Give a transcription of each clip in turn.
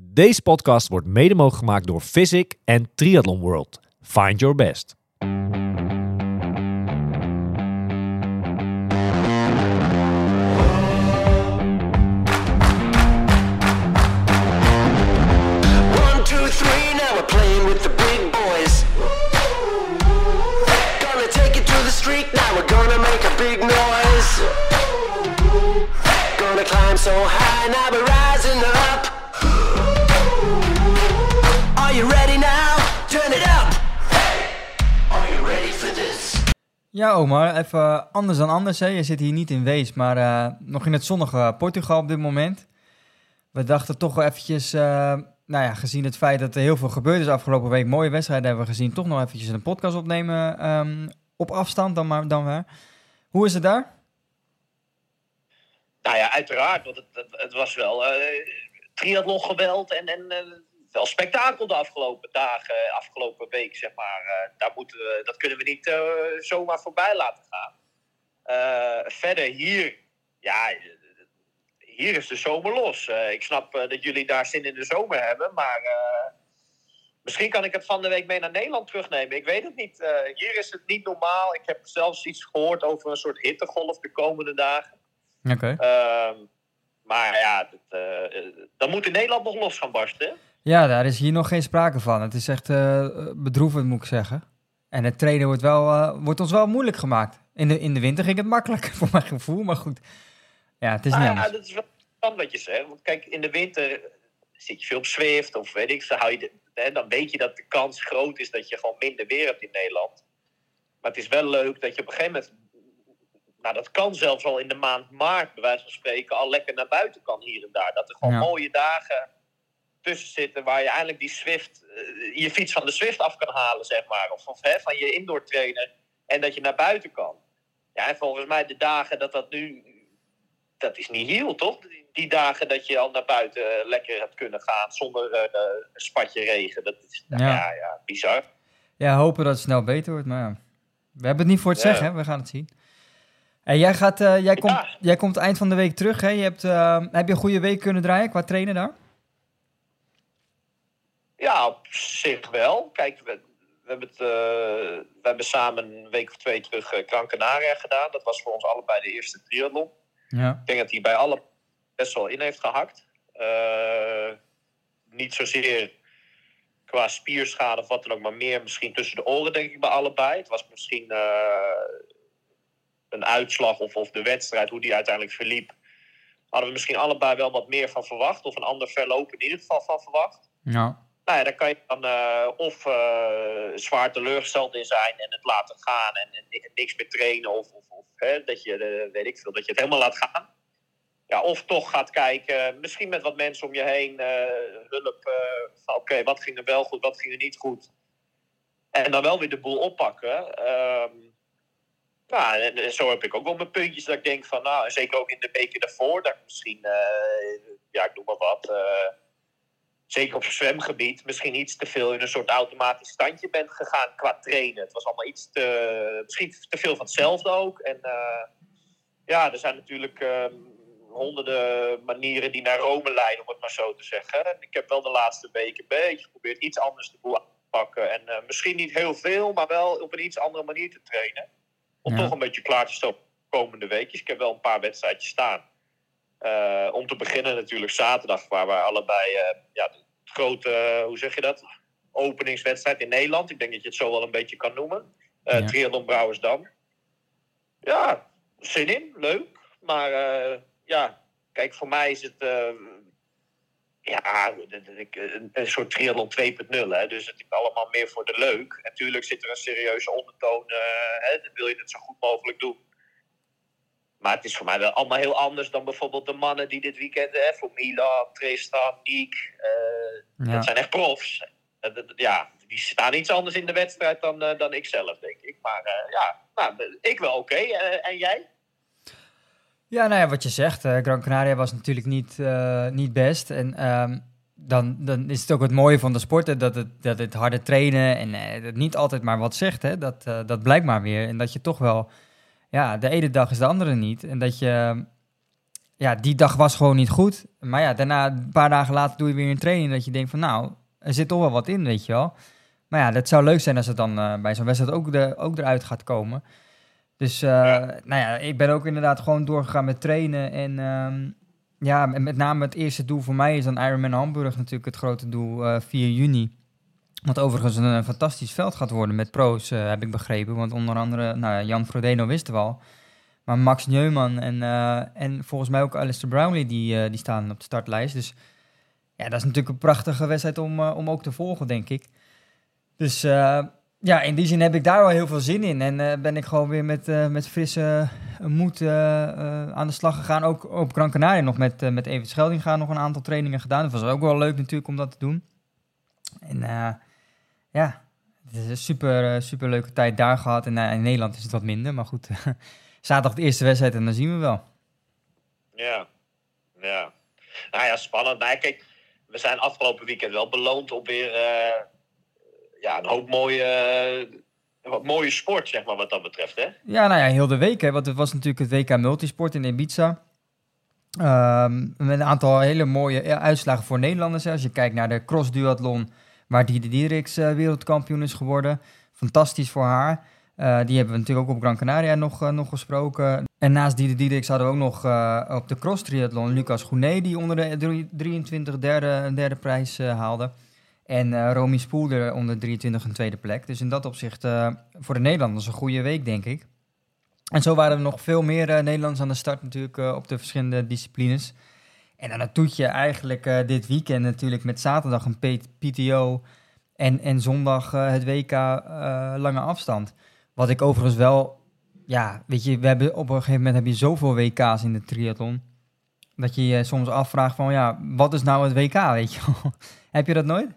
Deze podcast wordt mede mogelijk gemaakt door Physic en Triathlon World. Find your best. Two, three, now we're playing Ja, Omar, even anders dan anders. Hè. Je zit hier niet in Wees, maar eh, nog in het zonnige Portugal op dit moment. We dachten toch wel eventjes, eh, nou ja, gezien het feit dat er heel veel gebeurd is afgelopen week, mooie wedstrijden hebben we gezien, toch nog eventjes een podcast opnemen ehm, op afstand dan maar dan weer. Hoe is het daar? Nou ja, uiteraard. Want het, het, was wel eh triathlon geweld en, en wel spektakel de afgelopen dagen, afgelopen week, zeg maar. Eh, daar moeten we, dat kunnen we niet eh, zomaar voorbij laten gaan. Eh, verder hier, ja, hier is de zomer los. Ik snap dat jullie daar zin in de zomer hebben, maar misschien kan ik het van de week mee naar Nederland terugnemen. Ik weet het niet. Hier is het niet normaal. Ik heb zelfs iets gehoord over een soort hittegolf de komende dagen. Oké. Ehm, maar ja, dat, dan moet in Nederland nog los gaan barsten. Ja, daar is hier nog geen sprake van. Het is echt eh, bedroevend, moet ik zeggen. En het trainen wordt, wel, eh, wordt ons wel moeilijk gemaakt. In de, in de winter ging het makkelijk, voor mijn gevoel, maar goed. Ja, het is niet Ah, ja, dat is wel wat je zegt. Want kijk, in de winter zit je veel op Zwift of weet ik veel. Hou je de, hè, dan weet je dat de kans groot is dat je gewoon minder weer hebt in Nederland. Maar het is wel leuk dat je op een gegeven moment... Nou, dat kan zelfs al in de maand maart, bij wijze van spreken, al lekker naar buiten kan hier en daar. Dat er gewoon Ja. mooie dagen tussen zitten waar je eigenlijk die Swift, eh, je fiets van de Swift af kan halen, zeg maar. Of, of hè, van je indoor trainer. En dat je naar buiten kan. Ja, en volgens mij de dagen dat dat nu... Dat is niet heel, toch? Die, dagen dat je al naar buiten eh, lekker hebt kunnen gaan zonder eh, een spatje regen. Dat is, nou, Ja. ja. Ja, bizar. Ja, hopen dat het snel beter wordt, maar ja. We hebben het niet voor het Ja. zeggen, hè. we gaan het zien. En jij, gaat, jij, komt, jij komt eind van de week terug, hè? Je hebt, heb je een goede week kunnen draaien qua trainen daar? Ja, op zich wel. Kijk, we, we, hebben, het, eh, we hebben samen een week of twee terug Gran Canaria gedaan. Dat was voor ons allebei de eerste triathlon. Ja. Ik denk dat hij bij alle best wel in heeft gehakt. Eh, niet zozeer qua spierschade of wat dan ook, maar meer misschien tussen de oren, denk ik, bij allebei. Het was misschien een uitslag of, of de wedstrijd, hoe die uiteindelijk verliep. Hadden we misschien allebei wel wat meer van verwacht, of een ander verloop in ieder geval van verwacht. Ja. Nou ja, daar kan je dan eh, of eh, zwaar teleurgesteld in zijn en het laten gaan en, en ni- niks meer trainen. Of, of, of hè, dat je, eh, weet ik veel, dat je het helemaal laat gaan. Ja, of toch gaat kijken, misschien met wat mensen om je heen, hulp. oké, wat ging er wel goed, wat ging er niet goed. En dan wel weer de boel oppakken. Nou, en, zo heb ik ook wel mijn puntjes dat ik denk van, nou, zeker ook in de weken daarvoor, dat ik misschien, ja, ik noem maar wat, zeker op zwemgebied, misschien iets te veel in een soort automatisch standje bent gegaan qua trainen. Het was allemaal iets te, misschien te veel van hetzelfde ook. En eh, ja, er zijn natuurlijk ehm, honderden manieren die naar Rome leiden, om het maar zo te zeggen. En ik heb wel de laatste weken een beetje geprobeerd iets anders boel te pakken. En eh, misschien niet heel veel, maar wel op een iets andere manier te trainen. Om Ja. toch een beetje klaar te de komende weekjes. Ik heb wel een paar wedstrijdjes staan. Eh, om te beginnen natuurlijk zaterdag, waar we allebei eh, ja, de grote, eh, hoe zeg je dat? Openingswedstrijd in Nederland. Ik denk dat je het zo wel een beetje kan noemen. Eh Ja. Triathlon Brouwersdam. Ja, zin in, leuk. Maar ja, kijk, voor mij is het ja, een, soort triathlon 2.0. Hè? Dus het is allemaal meer voor de leuk. Natuurlijk zit er een serieuze ondertoon. hè? Dan wil je het zo goed mogelijk doen. Maar het is voor mij wel allemaal heel anders dan bijvoorbeeld de mannen die dit weekend hè, voor Milan, Tristan, Niek. Ja. Dat zijn echt profs. Eh, ja, die staan iets anders in de wedstrijd dan, eh, dan ik zelf, denk ik. Maar ja, nou, ik wel oké. En jij? Ja, nou ja, wat je zegt, Gran Canaria was natuurlijk niet, niet best. En ehm, dan, dan is het ook het mooie van de sport, hè, dat het, dat het harde trainen en het niet altijd maar wat zegt. Hè, dat, dat blijkt maar weer. En dat je toch wel, ja, de ene dag is de andere niet. En dat je, ja, die dag was gewoon niet goed. Maar ja, daarna, een paar dagen later doe je weer een training dat je denkt van nou, er zit toch wel wat in, weet je wel. Maar ja, dat zou leuk zijn als het dan eh, bij zo'n wedstrijd ook, de, ook eruit gaat komen. Dus eh, nou ja, ik ben ook inderdaad gewoon doorgegaan met trainen. En ehm, ja, met met name het eerste doel voor mij is dan Ironman Hamburg natuurlijk het grote doel eh 4 juni. Wat overigens een, eh, fantastisch veld gaat worden met pro's, eh, heb ik begrepen. Want onder andere, nou ja, Jan Frodeno wisten we al. Maar Max Neumann en, eh, en volgens mij ook Alistair Brownlee, die, die staan op de startlijst. Dus ja, dat is natuurlijk een prachtige wedstrijd om, om ook te volgen, denk ik. Dus ja, in die zin heb ik daar wel heel veel zin in. En ben ik gewoon weer met, met frisse moed aan de slag gegaan. Ook op Gran Canaria nog met, met Evert Scheldinga nog een aantal trainingen gedaan. Dat was ook wel leuk natuurlijk om dat te doen. En ja, het is een super, eh, super leuke tijd daar gehad. En eh, in Nederland is het wat minder. Maar goed, zaterdag de eerste wedstrijd en dan zien we wel. Ja, ja. Nou ja, spannend. Nou, kijk, we zijn afgelopen weekend wel beloond op weer eh, ja, een hoop mooie, wat mooie sport, zeg maar, wat dat betreft. Hè? Ja, nou ja, heel de week. Hè, want het was natuurlijk het WK Multisport in Ibiza. Ehm, met een aantal hele mooie uitslagen voor Nederlanders. hè. Als je kijkt naar de cross-duathlon, waar Diede Dieriks eh, wereldkampioen is geworden. Fantastisch voor haar. Eh, die hebben we natuurlijk ook op Gran Canaria nog, eh, nog gesproken. En naast Diede Dieriks hadden we ook nog op de cross-triathlon Lucas Gounet... die onder de drie- 23 derde, derde prijs haalde. En Romy Spoelder onder 23 een tweede plek. Dus in dat opzicht voor de Nederlanders een goede week, denk ik. En zo waren er nog veel meer Nederlanders aan de start natuurlijk op de verschillende disciplines. En dan het toetje eigenlijk eh, dit weekend natuurlijk met zaterdag een PTO en, en zondag eh, het WK eh, lange afstand. Wat ik overigens wel, ja, weet je, we hebben op een gegeven moment heb je zoveel WK's in de triathlon. Dat je je soms afvraagt van, ja, wat is nou het WK, weet je heb je dat nooit?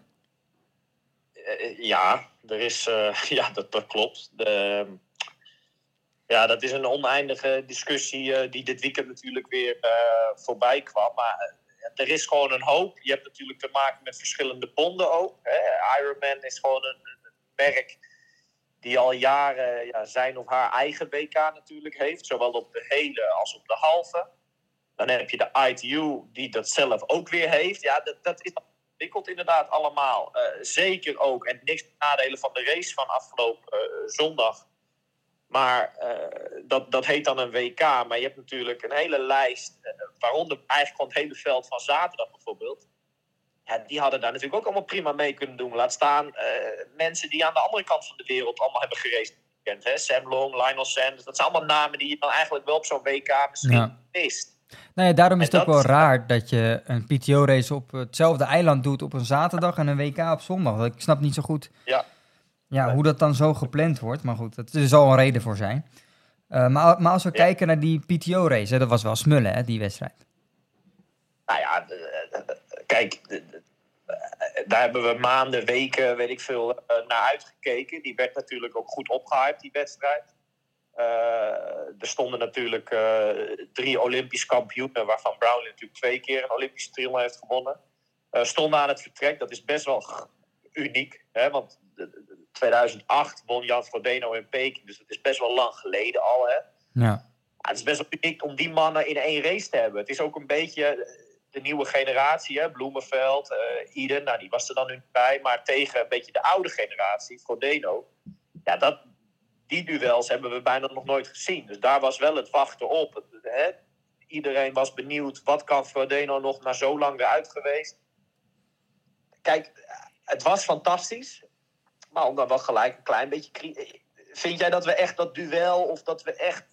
Ja, er is, ja dat, dat klopt. De, ja, dat is een oneindige discussie eh, die dit weekend natuurlijk weer eh, voorbij kwam. Maar eh, er is gewoon een hoop. Je hebt natuurlijk te maken met verschillende bonden ook. Hè. Ironman is gewoon een, merk die al jaren ja, zijn of haar eigen WK natuurlijk heeft. Zowel op de hele als op de halve. Dan heb je de ITU die dat zelf ook weer heeft. Ja, dat, dat is ontwikkeld inderdaad allemaal. Zeker ook, en niks nadelen van de race van afgelopen zondag. Maar eh, dat, dat heet dan een WK. Maar je hebt natuurlijk een hele lijst, eh, waaronder eigenlijk gewoon het hele veld van zaterdag bijvoorbeeld. Ja, die hadden daar natuurlijk ook allemaal prima mee kunnen doen. Laat staan eh, mensen die aan de andere kant van de wereld allemaal hebben hè? Sam Long, Lionel Sanders. Dat zijn allemaal namen die je dan eigenlijk wel op zo'n WK misschien Ja. mist. Nou ja, daarom is En het ook dat- wel raar dat je een PTO-race op hetzelfde eiland doet op een zaterdag en een WK op zondag. Ik snap niet zo goed Ja. Ja, hoe dat dan zo gepland wordt. Maar goed, dat- er zal een reden voor zijn. Eh, maar, maar als we Ja. kijken naar die PTO-race, dat was wel smullen, hè, die wedstrijd. Nou ja, kijk, daar hebben we maanden, weken, weet ik veel, eh, naar uitgekeken. Die werd natuurlijk ook goed opgehyped, die wedstrijd. Eh, er stonden natuurlijk drie Olympisch kampioenen, waarvan Brownlee natuurlijk twee keer een Olympische triathlon heeft gewonnen. Eh, stonden aan het vertrek. Dat is best wel uniek, hè, want 2008 won Jan Frodeno in Peking, dus dat is best wel lang geleden al. Hè. Ja. Ja, het is best wel uniek om die mannen in één race te hebben. Het is ook een beetje eh, de nieuwe generatie, hè? Bloemenveld, eh Iden, nou, die was er dan nu bij. Maar tegen een beetje de oude generatie, Frodeno. Ja, dat, die duels hebben we bijna nog nooit gezien. Dus daar was wel het wachten op. Hè? Iedereen was benieuwd, wat kan Frodeno nog na zo lang eruit geweest? Kijk, het was fantastisch. Maar om dan wel gelijk een klein beetje... cri- Vind jij dat we echt dat duel, of dat we echt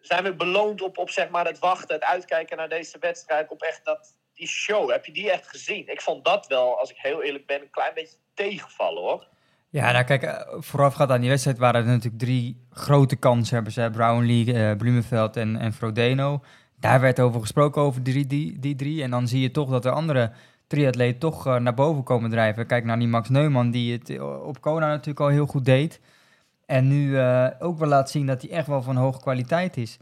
zijn we beloond op, op zeg maar het wachten, het uitkijken naar deze wedstrijd, op echt dat, die show. Heb je die echt gezien? Ik vond dat wel, als ik heel eerlijk ben, een klein beetje tegenvallen hoor. Ja, nou kijk, eh, voorafgaand aan die wedstrijd waren er natuurlijk drie grote kanshebbers. Hè? Brownlee, eh Blumenveld en, en Frodeno. Daar werd over gesproken, over die, die, die drie. En dan zie je toch dat de andere triatleten toch eh, naar boven komen drijven. Kijk naar die Max Neumann, die het eh, op Kona natuurlijk al heel goed deed. En nu eh, ook wel laat zien dat hij echt wel van hoge kwaliteit is.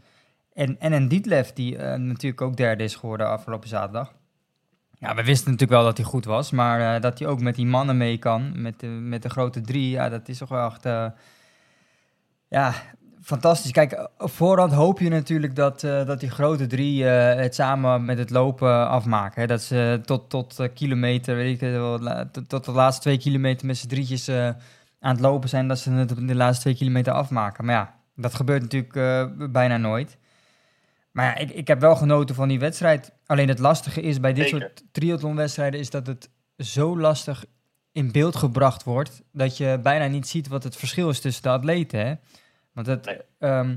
En, en een Dietlef, die natuurlijk ook derde is geworden afgelopen zaterdag. Ja, we wisten natuurlijk wel dat hij goed was, maar dat hij ook met die mannen mee kan, met de, met de grote drie, ja, dat is toch wel echt, ja, fantastisch. Kijk, op voorhand hoop je natuurlijk dat, eh, dat die grote drie eh, het samen met het lopen afmaken. Hè? Dat ze tot, tot eh, kilometer, weet ik wel, tot, tot de laatste twee kilometer met z'n drietjes eh, aan het lopen zijn. Dat ze het op de laatste twee kilometer afmaken. Maar ja, dat gebeurt natuurlijk eh, bijna nooit. Maar ja, ik, ik heb wel genoten van die wedstrijd. Alleen het lastige is bij dit Zeker. soort triathlonwedstrijden is dat het zo lastig in beeld gebracht wordt dat je bijna niet ziet wat het verschil is tussen de atleten. Hè? Want het, Nee. ehm,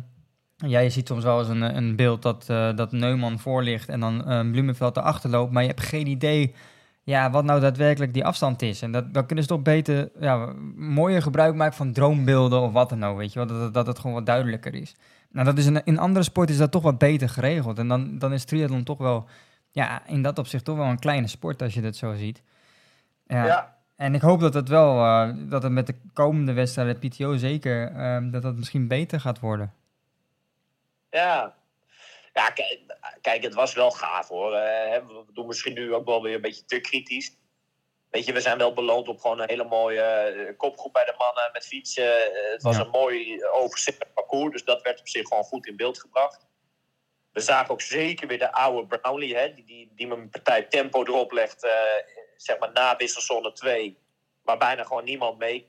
ja, je ziet soms wel eens een, een beeld dat, eh, dat Neumann voor ligt en dan eh Bloemenveld erachter loopt, maar je hebt geen idee ja, wat nou daadwerkelijk die afstand is. En dat, dan kunnen ze toch beter, ja, mooier gebruik maken van droombeelden of wat dan ook, weet je wel, dat, het- dat het gewoon wat duidelijker is. Nou, dat is in, in andere sporten is dat toch wat beter geregeld. En dan, dan is triathlon toch wel, ja, in dat opzicht toch wel een kleine sport als je dat zo ziet. Ja, Ja. En ik hoop dat het wel, eh, dat het met de komende wedstrijden, PTO zeker, ehm, dat dat misschien beter gaat worden. Ja. Ja, kijk, het was wel gaaf hoor. Eh, we doen misschien nu ook wel weer een beetje te kritisch. Weet je, we zijn wel beloond op gewoon een hele mooie eh, kopgroep bij de mannen met fietsen. Het was Ja. een mooi overzichtelijk parcours, dus dat werd op zich gewoon goed in beeld gebracht. We zagen ook zeker weer de oude Brownlee, hè, die, die, die met een partij tempo erop legt, zeg maar na wisselzone 2, waar bijna gewoon niemand mee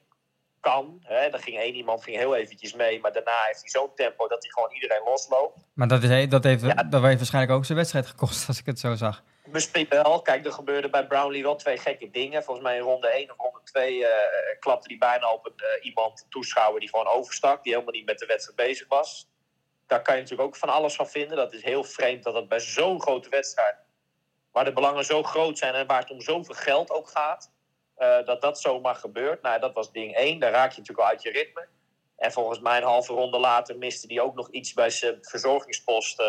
kan. Hè. Er ging één iemand ging heel eventjes mee, maar daarna heeft hij zo'n tempo dat hij gewoon iedereen losloopt. Maar dat, is, dat, heeft, Ja. dat heeft waarschijnlijk ook zijn wedstrijd gekost, als ik het zo zag. Misschien wel. Kijk, er gebeurden bij Brownlee wel twee gekke dingen. Volgens mij in ronde 1 of ronde 2 eh, klapte hij bijna op een, eh, iemand, een toeschouwer, die gewoon overstak. Die helemaal niet met de wedstrijd bezig was. Daar kan je natuurlijk ook van alles van vinden. Dat is heel vreemd dat het bij zo'n grote wedstrijd, waar de belangen zo groot zijn en waar het om zoveel geld ook gaat, eh, dat dat zomaar gebeurt. Nou, dat was ding 1. Daar raak je natuurlijk al uit je ritme. En volgens mij een halve ronde later miste hij ook nog iets bij zijn verzorgingspost, eh,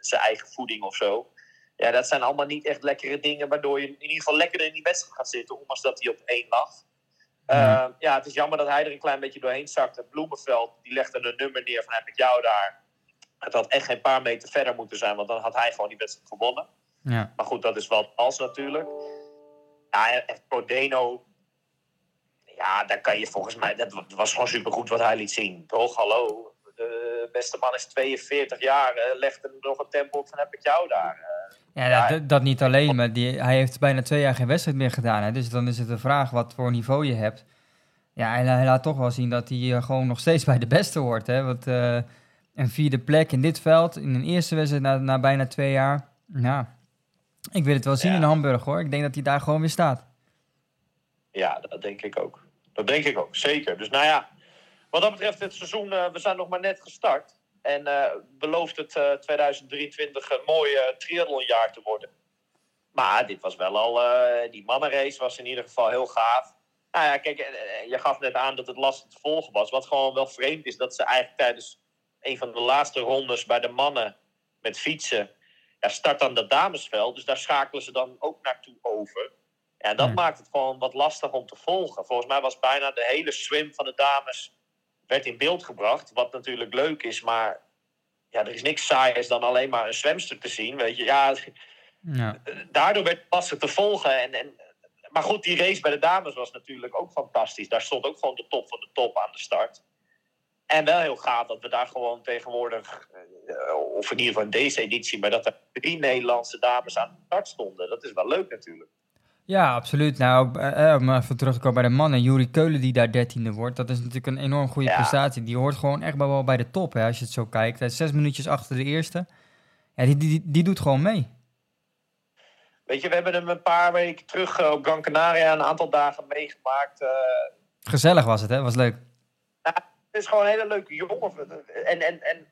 zijn eigen voeding of zo. Ja, dat zijn allemaal niet echt lekkere dingen, waardoor je in ieder geval lekkerder in die wedstrijd gaat zitten, ondanks dat hij op één lag. Ja. Eh, ja, het is jammer dat hij er een klein beetje doorheen zakte. Bloemenveld, die legde een nummer neer van heb ik jou daar. Het had echt geen paar meter verder moeten zijn, want dan had hij gewoon die wedstrijd gewonnen. Ja. Maar goed, dat is wel als natuurlijk. Ja, en Prodeno. Ja, daar kan je volgens mij. Dat wa- was gewoon supergoed wat hij liet zien. Toch? Hallo. De beste man is 42 jaar. eh, Legt er nog een tempo op van heb ik jou daar. Eh, Ja, Ja. dat, dat niet alleen, maar die, hij heeft bijna twee jaar geen wedstrijd meer gedaan. Hè? Dus dan is het de vraag wat voor niveau je hebt. Ja, en hij laat toch wel zien dat hij eh, gewoon nog steeds bij de beste hoort. Hè? Want een vierde plek in dit veld, in een eerste wedstrijd na, na bijna twee jaar. Ja, ik wil het wel zien Ja. in Hamburg hoor. Ik denk dat hij daar gewoon weer staat. Ja, dat denk ik ook. Dat denk ik ook, zeker. Dus nou ja, wat dat betreft het seizoen, eh, we zijn nog maar net gestart. En eh, belooft het eh, 2023 een mooi eh, triathlonjaar te worden. Maar dit was wel al, eh, die mannenrace was in ieder geval heel gaaf. Nou ja, kijk, eh, je gaf net aan dat het lastig te volgen was. Wat gewoon wel vreemd is, dat ze eigenlijk tijdens een van de laatste rondes bij de mannen met fietsen... Ja, start dan de damesveld, dus daar schakelen ze dan ook naartoe over. En dat maakt het gewoon wat lastig om te volgen. Volgens mij was bijna de hele swim van de dames werd in beeld gebracht. Wat natuurlijk leuk is, maar ja, er is niks saaiers dan alleen maar een zwemster te zien. Weet je, ja, Ja, daardoor werd het lastig te volgen. En, en, maar goed, die race bij de dames was natuurlijk ook fantastisch. Daar stond ook gewoon de top van de top aan de start. En wel heel gaaf dat we daar gewoon tegenwoordig, eh, of in ieder geval in deze editie, maar dat er drie Nederlandse dames aan de start stonden. Dat is wel leuk natuurlijk. ja absoluut. Nou, eh, eh, om even terug te komen bij de mannen. Juri Keulen die daar dertiende wordt, dat is natuurlijk een enorm goede Ja. prestatie. Die hoort gewoon echt wel bij de top, hè, als je het zo kijkt. Hij is zes minuutjes achter de eerste. Ja, die, die, die doet gewoon mee. Weet je, we hebben hem een paar weken terug op Gran Canaria een aantal dagen meegemaakt. Gezellig was het, hè? Was leuk. Het is gewoon een hele leuke jongen. En, en, en,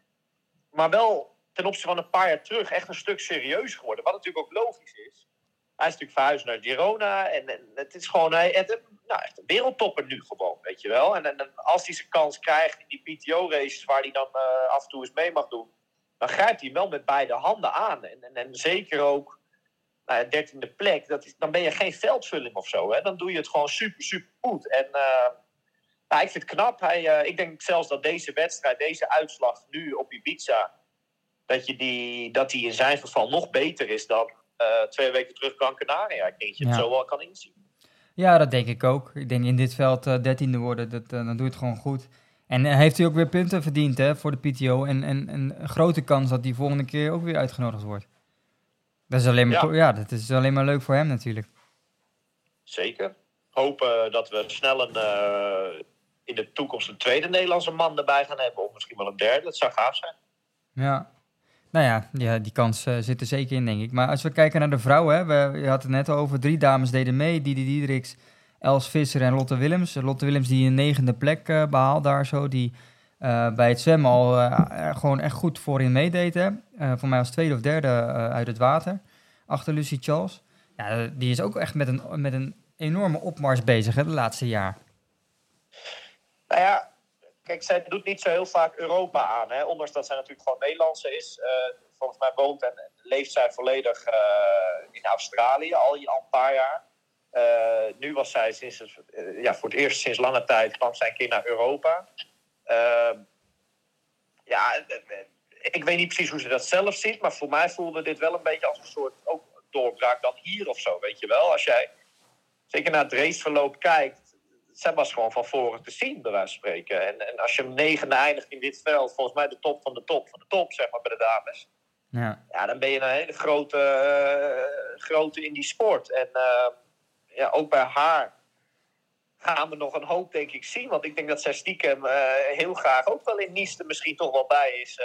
maar wel ten opzichte van een paar jaar terug echt een stuk serieus geworden. Wat natuurlijk ook logisch is. Hij is natuurlijk verhuisd naar Girona. En, het is gewoon hij, nou, echt een wereldtopper nu gewoon, weet je wel. En, en, als hij zijn kans krijgt in die PTO-races waar hij dan eh, af en toe eens mee mag doen. Dan grijpt hij wel met beide handen aan. En, en, zeker ook nou, dertiende plek. Dat is, dan ben je geen veldvulling of zo. Hè? Dan doe je het gewoon super, super goed. En eh, nou, ik vind het knap. Hij, eh, ik denk zelfs dat deze wedstrijd, deze uitslag nu op Ibiza, dat, je die, dat die in zijn geval nog beter is dan eh, twee weken terug Gran Canaria. Ik denk dat je het zo wel kan inzien. Ja, dat denk ik ook. Ik denk in dit veld eh, dertiende worden, dat, dan doe je het gewoon goed. En heeft hij ook weer punten verdiend hè, voor de PTO. En, en, en een grote kans dat hij volgende keer ook weer uitgenodigd wordt. Dat is alleen maar, Ja. ja. dat is alleen maar leuk voor hem natuurlijk. Zeker. Hopen dat we snel een, in de toekomst een tweede Nederlandse man erbij gaan hebben. Of misschien wel een derde. Dat zou gaaf zijn. Ja. Nou ja, ja die kans eh, zit er zeker in, denk ik. Maar als we kijken naar de vrouwen, hè, we, je had het net over, drie dames deden mee. Didi Diedriks, Els Visser en Lotte Willems. Lotte Willems die een negende plek eh behaalt daar zo, die eh, bij het zwemmen al gewoon echt goed voorin meedeed. Hè. Voor mij als tweede of derde uit het water, achter Lucy Charles. Ja, die is ook echt met een, met een enorme opmars bezig hè, de laatste jaar. Nou ja, kijk, zij doet niet zo heel vaak Europa aan. Hè? Ondanks dat zij natuurlijk gewoon Nederlandse is. Eh, volgens mij woont en leeft zij volledig eh, in Australië al, al een paar jaar. Eh, nu was zij sinds, ja, voor het eerst sinds lange tijd kwam zij een keer naar Europa. Ehm, ja, ik weet niet precies hoe ze dat zelf ziet, maar voor mij voelde dit wel een beetje als een soort ook doorbraak dan hier of zo, weet je wel. Als jij zeker naar het raceverloop kijkt, zij was gewoon van voren te zien, bij wijze van spreken. En, en als je negende eindigt in dit veld, volgens mij de top van de top van de top, zeg maar, bij de dames. Ja. Ja, dan ben je een hele grote, eh, grote in die sport. En eh, ja, ook bij haar gaan we nog een hoop, denk ik, zien. Want ik denk dat zij stiekem eh, heel graag ook wel in Nice misschien toch wel bij is.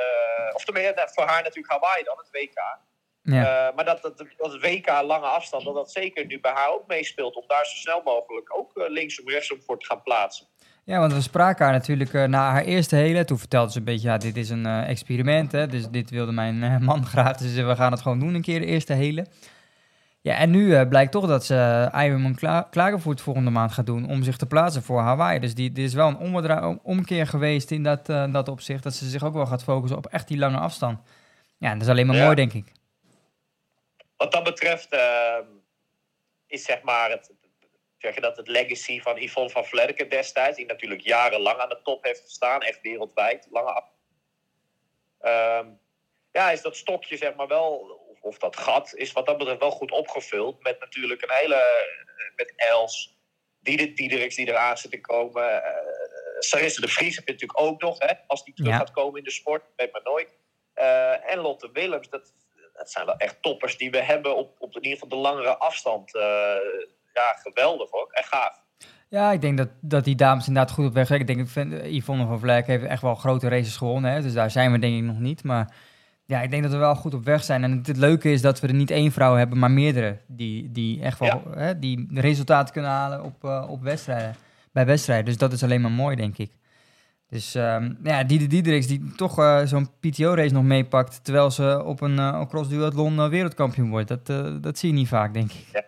Of tenminste, nou, voor haar natuurlijk Hawaii dan, het WK. Ja. Eh, maar dat, dat, dat het WK lange afstand, dat dat zeker nu bij haar ook meespeelt. Om daar zo snel mogelijk ook eh, linksom rechtsom voor te gaan plaatsen. Ja, want we spraken haar natuurlijk eh, na haar eerste hele. Toen vertelde ze een beetje, ja, dit is een experiment, hè. Dus dit wilde mijn man graag. Dus we gaan het gewoon doen, een keer de eerste hele. Ja, en nu blijkt toch dat ze uh, Ironman Kla Klagenvoort volgende maand gaat doen om zich te plaatsen voor Hawaii. Dus die, dit is wel een omkeer geweest in dat, dat opzicht. Dat ze zich ook wel gaat focussen op echt die lange afstand. Ja, dat is alleen maar Ja. mooi, denk ik. Wat dat betreft eh, is zeg maar het, zeg je dat, het legacy van Yvonne van Vlerken destijds. Die natuurlijk jarenlang aan de top heeft gestaan, echt wereldwijd. Lange af. Ehm, ja, is dat stokje zeg maar wel, of, of dat gat, is wat dat betreft wel goed opgevuld. Met natuurlijk een hele, met Els, Dieder Diederiks die eraan zit te komen. eh Sarisse de Vries heb je natuurlijk ook nog, hè, als die terug Ja. gaat komen in de sport. Weet maar nooit. Eh, en Lotte Willems, dat, dat zijn wel echt toppers die we hebben op, op in ieder geval de langere afstand. Eh, ja, geweldig hoor. Echt gaaf. Ja, ik denk dat, dat die dames inderdaad goed op weg zijn. Ik denk dat Van- Yvonne van Vleck heeft echt wel grote races gewonnen. Hè? Dus daar zijn we denk ik nog niet. Maar ja, ik denk dat we wel goed op weg zijn. En het, het leuke is dat we er niet één vrouw hebben, maar meerdere. Die, die echt wel hè, die resultaten kunnen halen op, eh, op wedstrijden. Bij wedstrijden. Dus dat is alleen maar mooi, denk ik. Dus ehm ja, Diede Diederiks die toch eh, zo'n PTO-race nog meepakt... terwijl ze op een uh, cross duathlon eh, wereldkampioen wordt. Dat, dat zie je niet vaak, denk ik.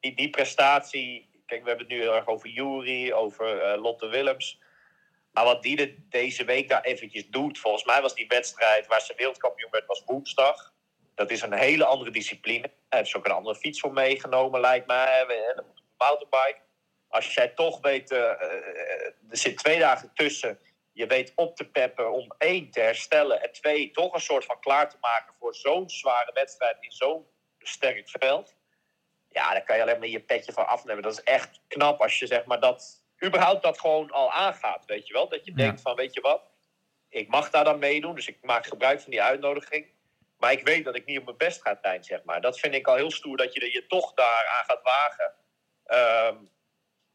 Die, die prestatie, kijk, we hebben het nu heel erg over Jury, over Lotte Willems. Maar wat die de, deze week daar eventjes doet, volgens mij was die wedstrijd waar ze wereldkampioen werd, was woensdag. Dat is een hele andere discipline. Hij heeft ook een andere fiets voor meegenomen, lijkt mij. Een mountainbike. Als jij toch weet, eh, eh, er zit twee dagen tussen. Je weet op te peppen om één te herstellen en twee toch een soort van klaar te maken voor zo'n zware wedstrijd in zo'n sterk veld. Ja, daar kan je alleen maar je petje van afnemen. Dat is echt knap als je zeg maar dat, überhaupt dat gewoon al aangaat, weet je wel. Dat je Ja. denkt van, weet je wat, ik mag daar dan meedoen, dus ik maak gebruik van die uitnodiging. Maar ik weet dat ik niet op mijn best ga zijn, zeg maar. Dat vind ik al heel stoer, dat je je toch daar aan gaat wagen. Ehm,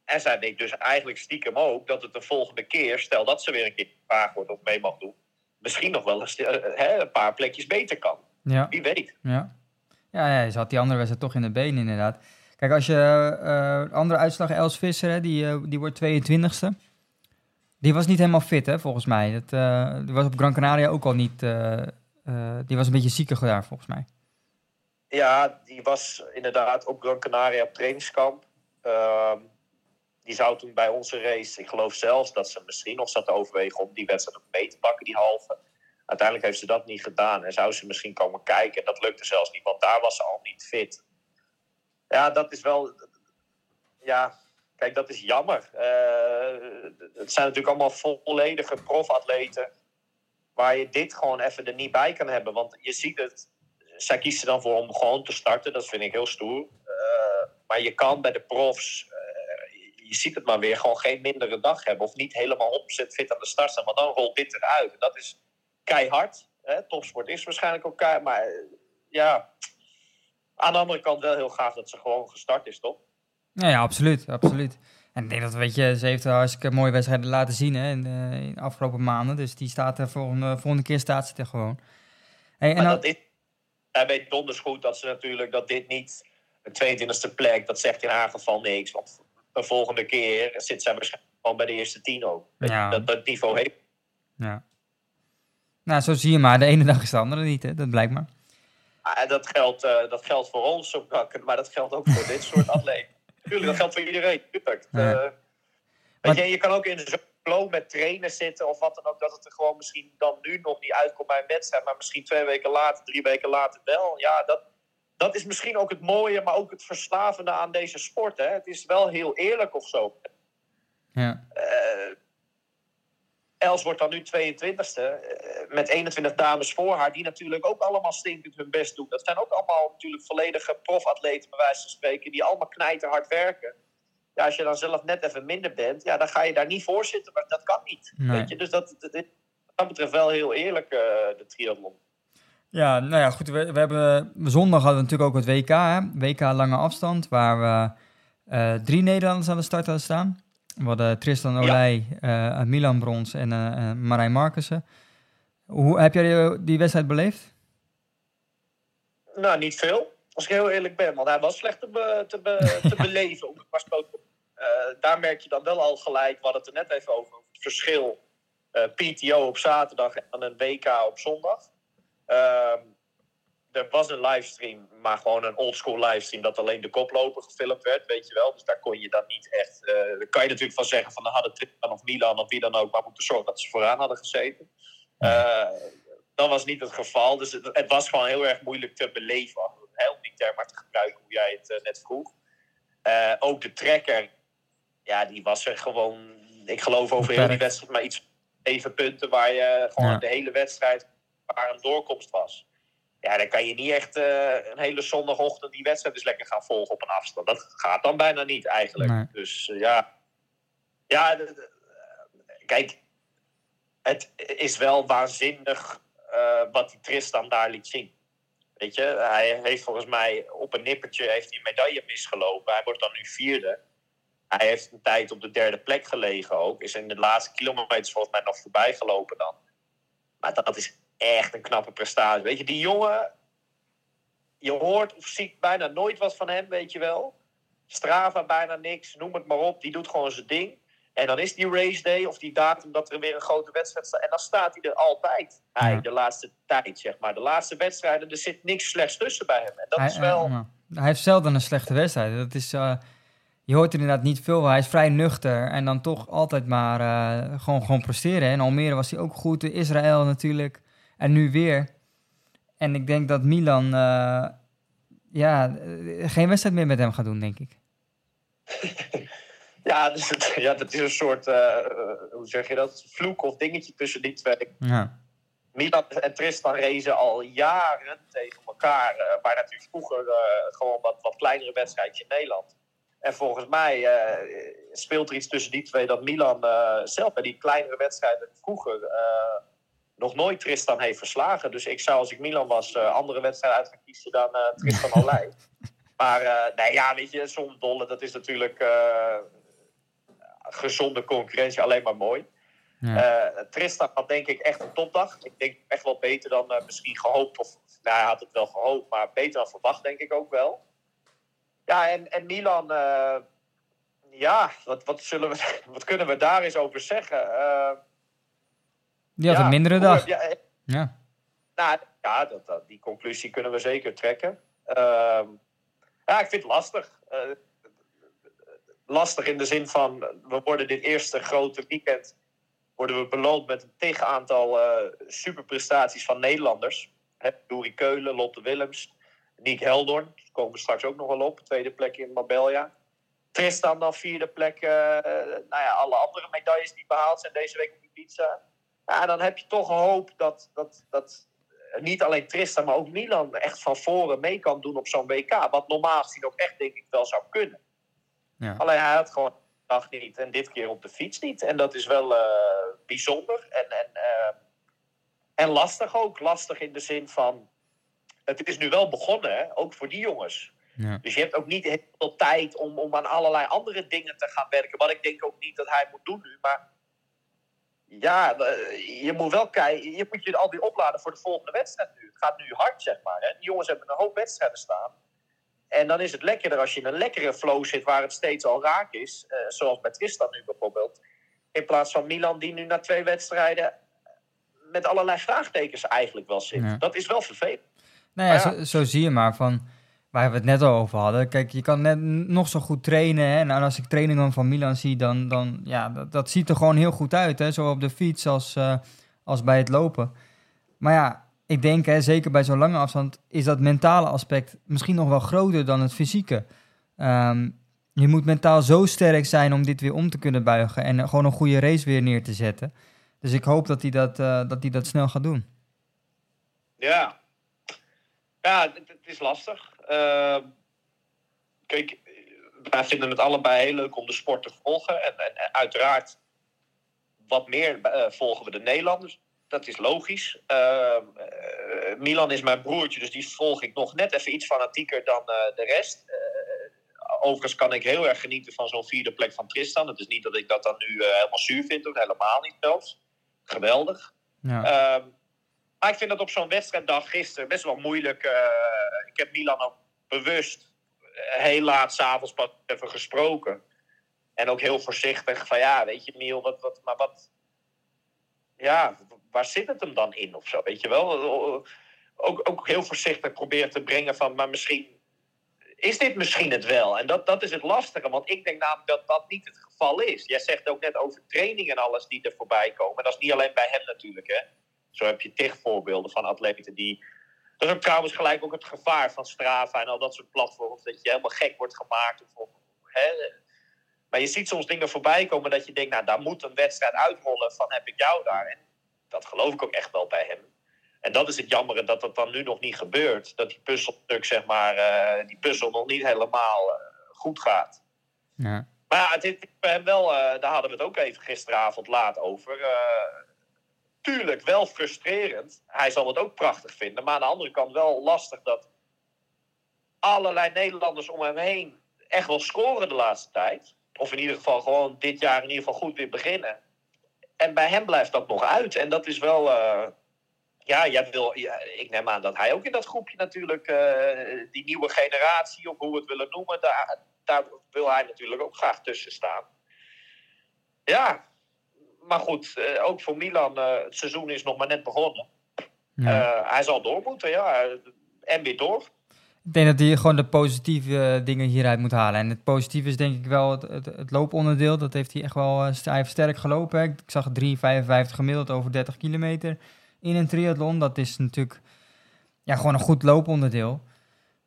en zij denkt dus eigenlijk stiekem ook dat het de volgende keer, stel dat ze weer een keer gevraagd wordt of mee mag doen, misschien nog wel eens eh, hè, een paar plekjes beter kan. Ja. Wie weet. Ja. Ja, ja, ze had die andere wedstrijd toch in de benen inderdaad. Kijk, als je eh andere uitslag, Els Visser, hè, die, die wordt 22e. Die was niet helemaal fit, hè, volgens mij. Dat, die was op Gran Canaria ook al niet... die was een beetje zieker daar, volgens mij. Ja, die was inderdaad op Gran Canaria op trainingskamp. Die zou toen bij onze race, ik geloof zelfs dat ze misschien nog zat te overwegen om die wedstrijd mee te pakken, die halve. Uiteindelijk heeft ze dat niet gedaan en zou ze misschien komen kijken. Dat lukte zelfs niet, want daar was ze al niet fit. Ja, dat is wel. Ja, kijk, dat is jammer. Eh, het zijn natuurlijk allemaal volledige profatleten. Waar je dit gewoon even er niet bij kan hebben. Want je ziet het, zij kiest er dan voor om gewoon te starten. Dat vind ik heel stoer. Uh, maar je kan bij de profs, uh, je ziet het maar weer, gewoon geen mindere dag hebben. Of niet helemaal 100% fit aan de start staan. Maar dan rolt dit eruit. En dat is keihard. Hè? Topsport is waarschijnlijk ook keihard. Maar eh, ja, aan de andere kant wel heel gaaf dat ze gewoon gestart is, toch? Ja, ja, absoluut, absoluut. En ik denk dat, weet je, ze heeft hartstikke mooie wedstrijden laten zien hè, in, de, in de afgelopen maanden. Dus die staat er volgende, volgende keer staat ze er gewoon. Hey, en dat is, hij weet donders goed dat ze natuurlijk dat dit niet een 22e plek, dat zegt in haar geval niks. Want de volgende keer zit zij waarschijnlijk gewoon bij de eerste tien ook. Ja. Dat, dat niveau heeft. ja. Nou, zo zie je maar. De ene dag is de andere niet, hè? Dat blijkt maar. Ah, dat, geldt, eh, dat geldt voor ons, op Kakken, maar dat geldt ook voor dit soort atleten. Tuurlijk, dat geldt voor iedereen. Tuurlijk. Ja. Eh, je, je kan ook in zo'n flow met trainen zitten of wat dan ook, dat het er gewoon misschien dan nu nog niet uitkomt bij een wedstrijd, maar misschien twee weken later, drie weken later wel. Ja, dat, dat is misschien ook het mooie, maar ook het verslavende aan deze sport. Hè? Het is wel heel eerlijk of zo. Ja. Eh, Els wordt dan nu 22e, eh, met 21 dames voor haar, die natuurlijk ook allemaal stinkend hun best doen. Dat zijn ook allemaal natuurlijk volledige profatleten, bij wijze van spreken, die allemaal knijterhard werken. Ja, als je dan zelf net even minder bent, ja, dan ga je daar niet voor zitten, maar dat kan niet. Nee. Weet je? Dus dat betreft wel heel eerlijk, eh, de triathlon. Ja, nou ja, goed. We, we hebben, zondag hadden we natuurlijk ook het WK, hè? WK lange afstand, waar we eh, drie Nederlanders aan de start hadden staan. We hadden Tristan Olij, eh, Milan Brons en eh, eh, Marijn Markussen. Hoe heb jij die, die wedstrijd beleefd? Nou, niet veel, als ik heel eerlijk ben. Want hij was slecht te, be- te, be- te beleven. Om het maar Eh, daar merk je dan wel al gelijk, we hadden het er net even over, het verschil. eh, PTO op zaterdag en een WK op zondag. Ehm, er was een livestream, maar gewoon een oldschool livestream... dat alleen de koploper gefilmd werd, weet je wel. Dus daar kon je dan niet echt... daar kan je natuurlijk van zeggen van... dan hadden Tristan of Milan of wie dan ook... maar moeten zorgen dat ze vooraan hadden gezeten. Eh, dat was niet het geval. Dus het, het was gewoon heel erg moeilijk te beleven. Heel die term maar te gebruiken hoe jij het eh, net vroeg. Ook de trekker, ja, die was er gewoon, ik geloof over heel die wedstrijd, maar iets van zeven punten waar je gewoon Ja. de hele wedstrijd waar een doorkomst was. Ja, dan kan je niet echt eh, een hele zondagochtend die wedstrijd dus lekker gaan volgen op een afstand. Dat gaat dan bijna niet eigenlijk. Nee. Dus eh, ja, ja kijk, het is wel waanzinnig eh, wat die Tristan daar liet zien. Weet je, hij heeft volgens mij op een nippertje heeft hij een medaille misgelopen. Hij wordt dan nu vierde. Hij heeft een tijd op de derde plek gelegen ook. Is in de laatste kilometers volgens mij nog voorbij gelopen dan. Maar dat is echt een knappe prestatie. Weet je, die jongen... Je hoort of ziet bijna nooit wat van hem, weet je wel. Strava bijna niks, noem het maar op. Die doet gewoon zijn ding. En dan is die race day of die datum dat er weer een grote wedstrijd staat. En dan staat hij er altijd. Hij, Ja. de laatste tijd, zeg maar. De laatste wedstrijden, er zit niks slechts tussen bij hem. En dat hij, is wel... eh, ja. hij heeft zelden een slechte wedstrijd. Dat is, eh, je hoort er inderdaad niet veel. Hij is vrij nuchter en dan toch altijd maar eh, gewoon, gewoon presteren. In Almere was hij ook goed. Israël natuurlijk. En nu weer. En ik denk dat Milan eh, ja, eh, geen wedstrijd meer met hem gaat doen, denk ik. Ja, dus het, ja, dat is een soort, eh, hoe zeg je dat, vloek of dingetje tussen die twee. Ja, Milan en Tristan racen al jaren tegen elkaar. maar natuurlijk vroeger gewoon wat, wat kleinere wedstrijdje in Nederland. En volgens mij speelt er iets tussen die twee dat Milan zelf bij die kleinere wedstrijden vroeger nog nooit Tristan heeft verslagen. Dus ik zou als ik Milan was eh, andere wedstrijden uit gaan kiezen dan eh, Tristan Olij. Maar eh, nee, ja, weet je, zonder dolle, dat is natuurlijk gezonde concurrentie alleen maar mooi. ja. Tristan had denk ik echt een topdag. Ik denk echt wel beter dan misschien gehoopt. Of, nou, hij had het wel gehoopt, maar beter dan verwacht denk ik ook wel. Ja, en, en Milan, ja, wat, wat, zullen we, wat kunnen we daar eens over zeggen? Eh, die had ja, een mindere dag. heb jij- Ja. nou, ja, dat, dat, die conclusie kunnen we zeker trekken. Ehm, ja, ik vind het lastig. Eh, lastig in de zin van, we worden dit eerste grote weekend worden we beloond met een tegen aantal eh, superprestaties van Nederlanders. Hè, Dorie Keulen, Lotte Willems, Niek Heldorn. Daar komen we straks ook nog wel op. Tweede plek in Marbella. Tristan dan vierde plek. eh, nou ja, alle andere medailles die behaald zijn deze week op Ibiza. Ja, dan heb je toch een hoop dat, dat, dat niet alleen Tristan, maar ook Milan echt van voren mee kan doen op zo'n WK. Wat normaal gezien ook echt denk ik wel zou kunnen. Ja. Alleen hij had gewoon dag niet en dit keer op de fiets niet. En dat is wel eh, bijzonder en, en, eh, en lastig ook. Lastig in de zin van, het is nu wel begonnen, hè? ook voor die jongens. Ja. Dus je hebt ook niet heel veel tijd om, om aan allerlei andere dingen te gaan werken. Wat ik denk ook niet dat hij moet doen nu. Maar ja, eh, je moet wel kijken. Je moet je alweer opladen voor de volgende wedstrijd nu. Het gaat nu hard, zeg maar. Hè? Die jongens hebben een hoop wedstrijden staan. En dan is het lekkerder als je in een lekkere flow zit waar het steeds al raak is. eh, zoals bij Tristan nu bijvoorbeeld. In plaats van Milan die nu na twee wedstrijden met allerlei vraagtekens eigenlijk wel zit. Ja. Dat is wel vervelend. Nou ja, Maar ja. Zo, zo zie je maar van waar we het net al over hadden. Kijk, je kan net nog zo goed trainen. En als ik trainingen van Milan zie, dan, dan ja, dat, dat ziet er gewoon heel goed uit. Hè? Zowel op de fiets als, eh, als bij het lopen. Maar ja, ik denk, hè, zeker bij zo'n lange afstand, is dat mentale aspect misschien nog wel groter dan het fysieke. Ehm, je moet mentaal zo sterk zijn om dit weer om te kunnen buigen en gewoon een goede race weer neer te zetten. Dus ik hoop dat hij dat, eh, dat, hij dat snel gaat doen. Ja, ja het, het is lastig. Ehm, kijk, wij vinden het allebei heel leuk om de sport te volgen. En, en, en uiteraard, wat meer eh, volgen we de Nederlanders. Dat is logisch. Ehm, eh, Milan is mijn broertje, dus die volg ik nog net even iets fanatieker dan eh, de rest. Overigens kan ik heel erg genieten van zo'n vierde plek van Tristan. Het is niet dat ik dat dan nu helemaal zuur vind, of helemaal niet zelfs. Geweldig. Ja. Ehm, maar ik vind dat op zo'n wedstrijddag gisteren best wel moeilijk. ik heb Milan ook bewust heel laat s'avonds pas even gesproken. En ook heel voorzichtig van ja, weet je, Miel, wat, wat, maar wat. Ja, waar zit het hem dan in of zo? Weet je wel? Ook, ook heel voorzichtig proberen te brengen van, maar misschien. Is dit misschien het wel? En dat, dat is het lastige, want ik denk namelijk dat dat niet het geval is. Jij zegt ook net over training en alles die er voorbij komen. Dat is niet alleen bij hem natuurlijk, hè. Zo heb je tig voorbeelden van atleten die. Dat is ook trouwens gelijk ook het gevaar van Strava en al dat soort platforms. Dat je helemaal gek wordt gemaakt. Of, of- hè. Maar je ziet soms dingen voorbij komen dat je denkt, nou, daar moet een wedstrijd uitrollen van heb ik jou daar. En dat geloof ik ook echt wel bij hem. En dat is het jammere dat dat dan nu nog niet gebeurt. Dat die puzzelstuk, zeg maar, eh, die puzzel nog niet helemaal eh, goed gaat. ja. Maar ja, het is bij hem wel, eh, daar hadden we het ook even gisteravond laat over. Eh, tuurlijk wel frustrerend. Hij zal het ook prachtig vinden. Maar aan de andere kant wel lastig dat allerlei Nederlanders om hem heen echt wel scoren de laatste tijd. Of in ieder geval gewoon dit jaar in ieder geval goed weer beginnen. En bij hem blijft dat nog uit. En dat is wel. eh, ja, jij wil, ik neem aan dat hij ook in dat groepje natuurlijk. eh, die nieuwe generatie, of hoe we het willen noemen. Daar, daar wil hij natuurlijk ook graag tussen staan. Ja, maar goed, eh, ook voor Milan, eh, het seizoen is nog maar net begonnen. Ja. Eh, hij zal door moeten, ja. En weer door. Ik denk dat hij gewoon de positieve dingen hieruit moet halen. En het positieve is denk ik wel het, het, het looponderdeel. Dat heeft hij echt wel hij heeft sterk gelopen. hè. Ik zag 3,55 gemiddeld over 30 kilometer in een triathlon. Dat is natuurlijk ja, gewoon een goed looponderdeel.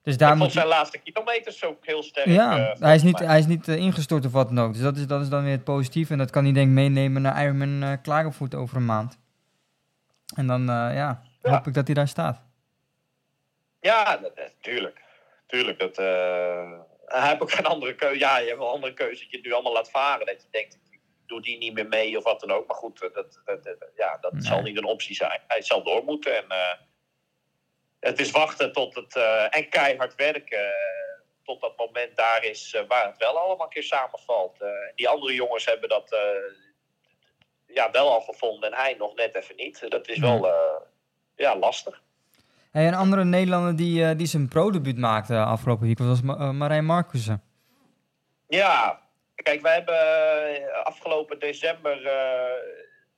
Dus daar moet zijn laatste kilometers ook heel sterk. Ja, eh, hij is niet, mij. hij is niet eh, ingestort of wat dan ook. Dus dat is, dat is dan weer het positieve. En dat kan hij denk ik meenemen naar Ironman eh Klagenvoet over een maand. En dan eh, ja, Ja. hoop ik dat hij daar staat. Ja, dat- dat- tuurlijk. Tuurlijk. Dat, eh, hij heeft ook geen andere keuze. Ja, je hebt wel een andere keuze dat je het nu allemaal laat varen. Dat je denkt, ik doe die niet meer mee of wat dan ook. Maar goed, eh, dat, dat, dat- ja, dat Nee. zal niet een optie zijn. Hij zal door moeten. En, eh, het is wachten tot het... eh, en keihard werken. eh, tot dat moment daar is eh, waar het wel allemaal een keer samenvalt. Die andere jongens hebben dat ja, wel al gevonden. En hij nog net even niet. Dat is wel ja, lastig. Hey, een andere Nederlander die, die zijn pro-debuut maakte afgelopen week was Ma- Marijn Marcussen. Ja, kijk, wij hebben afgelopen december,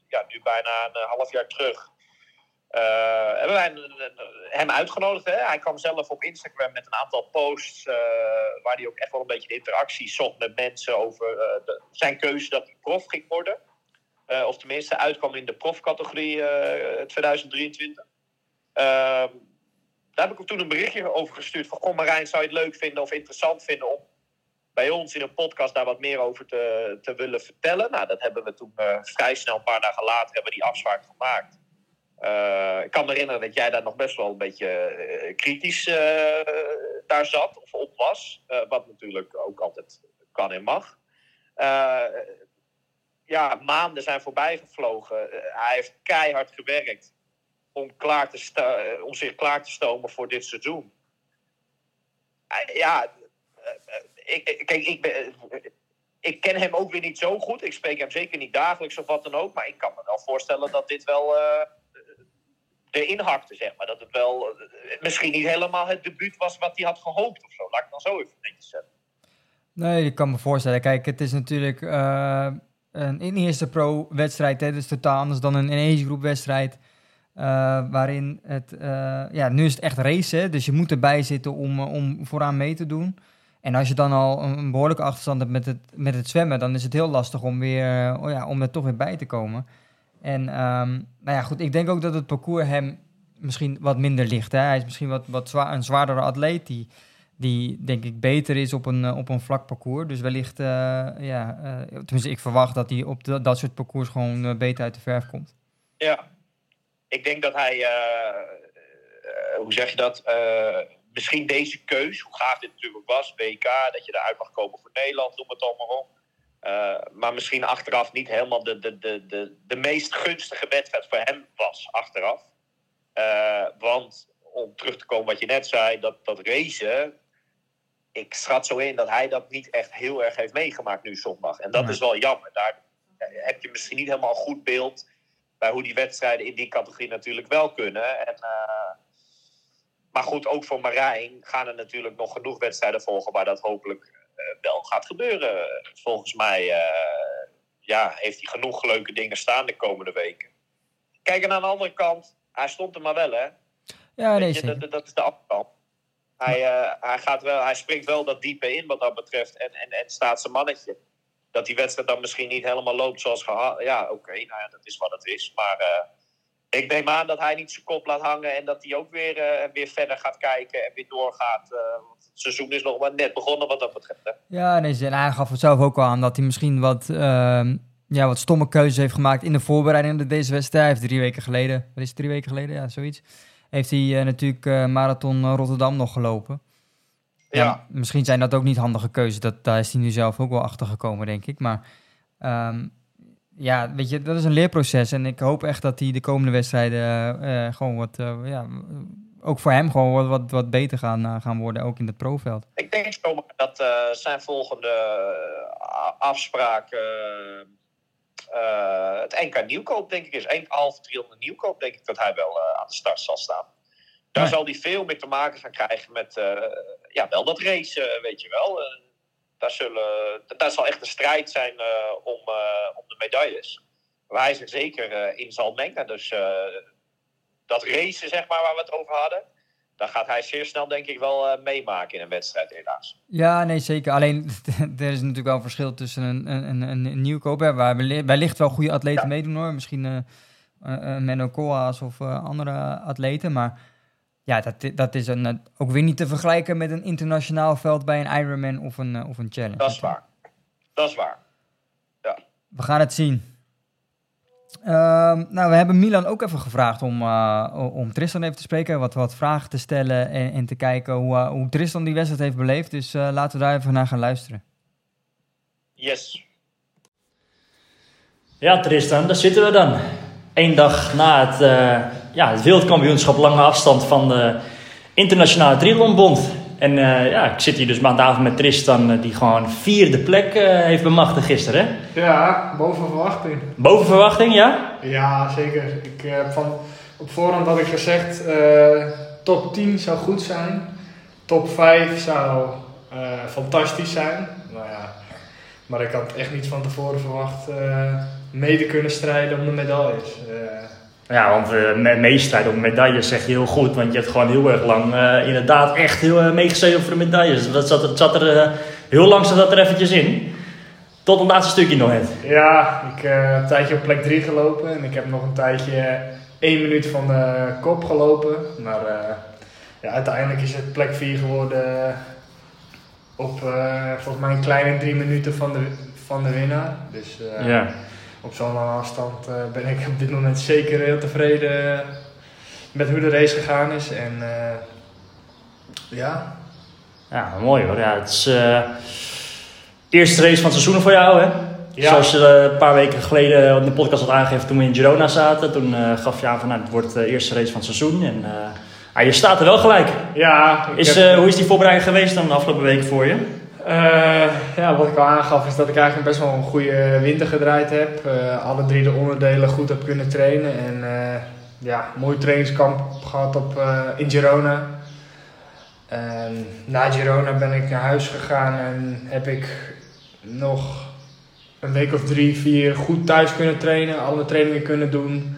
ja, nu bijna een half jaar terug, hebben wij hem uitgenodigd. Hè? Hij kwam zelf op Instagram met een aantal posts eh, waar hij ook echt wel een beetje de interactie zocht met mensen over eh, de- zijn keuze dat hij prof ging worden. Eh, of tenminste uitkwam in de profcategorie eh 2023. Ehm, daar heb ik toen een berichtje over gestuurd van... Goh Marijn, zou je het leuk vinden of interessant vinden om bij ons in een podcast daar wat meer over te, te willen vertellen. Nou, dat hebben we toen eh, vrij snel, een paar dagen later, hebben we die afspraak gemaakt. Eh, ik kan me herinneren dat jij daar nog best wel een beetje eh, kritisch eh, daar zat of op was. Wat natuurlijk ook altijd kan en mag. Ja, maanden zijn voorbij gevlogen. Eh, hij heeft keihard gewerkt om, klaar te om zich klaar te stomen voor dit seizoen. Ja, ik, kijk, ik, ben, ik ken hem ook weer niet zo goed. Ik spreek hem zeker niet dagelijks of wat dan ook. Maar ik kan me wel voorstellen dat dit wel erin hakte, zeg maar. Dat het wel eh, misschien niet helemaal het debuut was wat hij had gehoopt of zo. Laat ik dan zo even netjes zeggen. Nee, ik kan me voorstellen. Kijk, het is natuurlijk eh, een in eerste pro-wedstrijd. Dat is totaal anders dan een in wedstrijd. eh, waarin het, eh, ja, nu is het echt racen. Dus je moet erbij zitten om, eh, om vooraan mee te doen. En als je dan al een, een behoorlijke achterstand hebt met het, met het zwemmen, dan is het heel lastig om, weer, eh, oh ja, om er toch weer bij te komen. En ehm, nou ja, goed, ik denk ook dat het parcours hem misschien wat minder ligt. Hè. Hij is misschien wat, wat zwaar, een zwaardere atleet die, die denk ik beter is op een, eh, op een vlak parcours. Dus wellicht, eh, ja, eh, tenminste ik verwacht dat hij op dat- soort parcours gewoon beter uit de verf komt. Ja, ik denk dat hij, hoe zeg je dat, misschien deze keus, hoe gaaf dit natuurlijk was, WK, dat je eruit mag komen voor Nederland, noem het allemaal op. Eh, maar misschien achteraf niet helemaal de, de, de, de, de meest gunstige wedstrijd voor hem was, achteraf. Eh, want om terug te komen wat je net zei, dat, dat racen, ik schat zo in dat hij dat niet echt heel erg heeft meegemaakt nu zondag. En dat Nee. is wel jammer. Daar heb je misschien niet helemaal een goed beeld bij hoe die wedstrijden in die categorie natuurlijk wel kunnen. En, eh, maar goed, ook voor Marijn gaan er natuurlijk nog genoeg wedstrijden volgen waar dat hopelijk wel gaat gebeuren. Volgens mij eh, ja, heeft hij genoeg leuke dingen staan de komende weken. Kijk, en aan de andere kant, hij stond er maar wel, hè? Ja, nee, je, dat, dat is de afkant. Hij, eh, hij, gaat wel, hij springt wel dat diepe in wat dat betreft en, en, en staat zijn mannetje. Dat die wedstrijd dan misschien niet helemaal loopt zoals gehad. Ja, oké, nou ja, dat is wat het is. Maar eh, ik neem aan dat hij niet zijn kop laat hangen en dat hij ook weer, eh, weer verder gaat kijken en weer doorgaat. eh, want het seizoen is nog maar net begonnen wat dat betreft. Hè. Ja, nee, en hij gaf het zelf ook al aan dat hij misschien wat, ehm, ja, wat stomme keuzes heeft gemaakt in de voorbereiding op deze wedstrijd. Hij heeft drie weken geleden, wat is het, drie weken geleden? Ja, zoiets. Heeft hij eh, natuurlijk Marathon Rotterdam nog gelopen. Ja. Misschien zijn dat ook niet handige keuzes. Dat, daar is hij nu zelf ook wel achter gekomen, denk ik. Maar ehm, ja, weet je, dat is een leerproces. En ik hoop echt dat hij de komende wedstrijden eh, eh, gewoon wat, eh, ja, ook voor hem gewoon wat, wat, wat beter gaan, gaan worden, ook in het profveld. Ik denk zomaar dat zijn volgende afspraak het NK Nieuwkoop, denk ik, is. Een half 300 Nieuwkoop, denk ik dat hij wel aan de start zal staan. Daar zal hij veel mee te maken gaan krijgen met, ja, wel dat race, weet je wel. Daar, zullen, daar zal echt een strijd zijn eh, om, eh, om de medailles. Waar hij zich zeker eh, in zal mengen. Dus dat racen, zeg maar, waar we het over hadden. Dan gaat hij zeer snel, denk ik, wel meemaken in een wedstrijd, helaas. Ja, nee, zeker. Alleen, er is natuurlijk wel een verschil tussen een, een, een, een, een nieuwkoop, hè, waar welli- wellicht wel goede atleten Ja. meedoen hoor. Misschien eh, eh, Menno Koolhaas of andere atleten. Maar ja, dat, dat is een, eh, ook weer niet te vergelijken met een internationaal veld bij een Ironman of een, eh, of een challenge. Dat is waar. Dat is waar. We gaan het zien. Ehm, nou, we hebben Milan ook even gevraagd om, eh, om Tristan even te spreken, wat, wat vragen te stellen en, en te kijken hoe, hoe Tristan die wedstrijd heeft beleefd. Dus eh, laten we daar even naar gaan luisteren. Yes. Ja, Tristan, daar zitten we dan. Eén dag na het, eh, ja, het wereldkampioenschap lange afstand van de Internationale Triathlonbond. En eh, ja, ik zit hier dus aan tafel met Tristan, eh, die gewoon vierde plek eh, heeft bemachtigd gisteren. Hè? Ja, boven verwachting. Boven verwachting, ja? Ja, zeker. Ik, eh, van, op voorhand had ik gezegd, top 10 zou goed zijn. Top 5 zou fantastisch zijn. Nou ja, maar ik had echt niet van tevoren verwacht mee te kunnen strijden om de medailles. Eh, Ja, want uh, me meestrijden op medailles zeg je heel goed. Want je hebt gewoon heel erg lang eh, inderdaad echt heel uh, meegestreden voor de medailles. Dat zat, het zat er, uh, heel lang zat dat er eventjes in. Tot het laatste stukje nog net. Ja, ik heb een tijdje op plek 3 gelopen. En ik heb nog een tijdje 1 minuut van de kop gelopen. Maar ja, uiteindelijk is het plek 4 geworden op volgens mij een kleine 3 minuten van de, van de winnaar. Dus ja. Op zo'n lange afstand uh, ben ik op dit moment zeker heel tevreden met hoe de race gegaan is. En ja. Ja, mooi hoor. Ja, het is, uh, Eerste race van het seizoen voor jou, hè? Ja. Zoals je eh, een paar weken geleden in de podcast had aangegeven toen we in Girona zaten. Toen eh, gaf je aan van, nou, het wordt de eerste race van het seizoen. En eh, ah, je staat er wel gelijk. Ja, Is, heb- eh, hoe is die voorbereiding geweest dan de afgelopen weken voor je? Eh, ja, wat ik al aangaf is dat ik eigenlijk best wel een goede winter gedraaid heb. Eh, alle drie de onderdelen goed heb kunnen trainen. En eh, ja, mooi trainingskamp gehad op, in Girona. En na Girona ben ik naar huis gegaan en heb ik nog een week of drie, vier goed thuis kunnen trainen. Alle trainingen kunnen doen.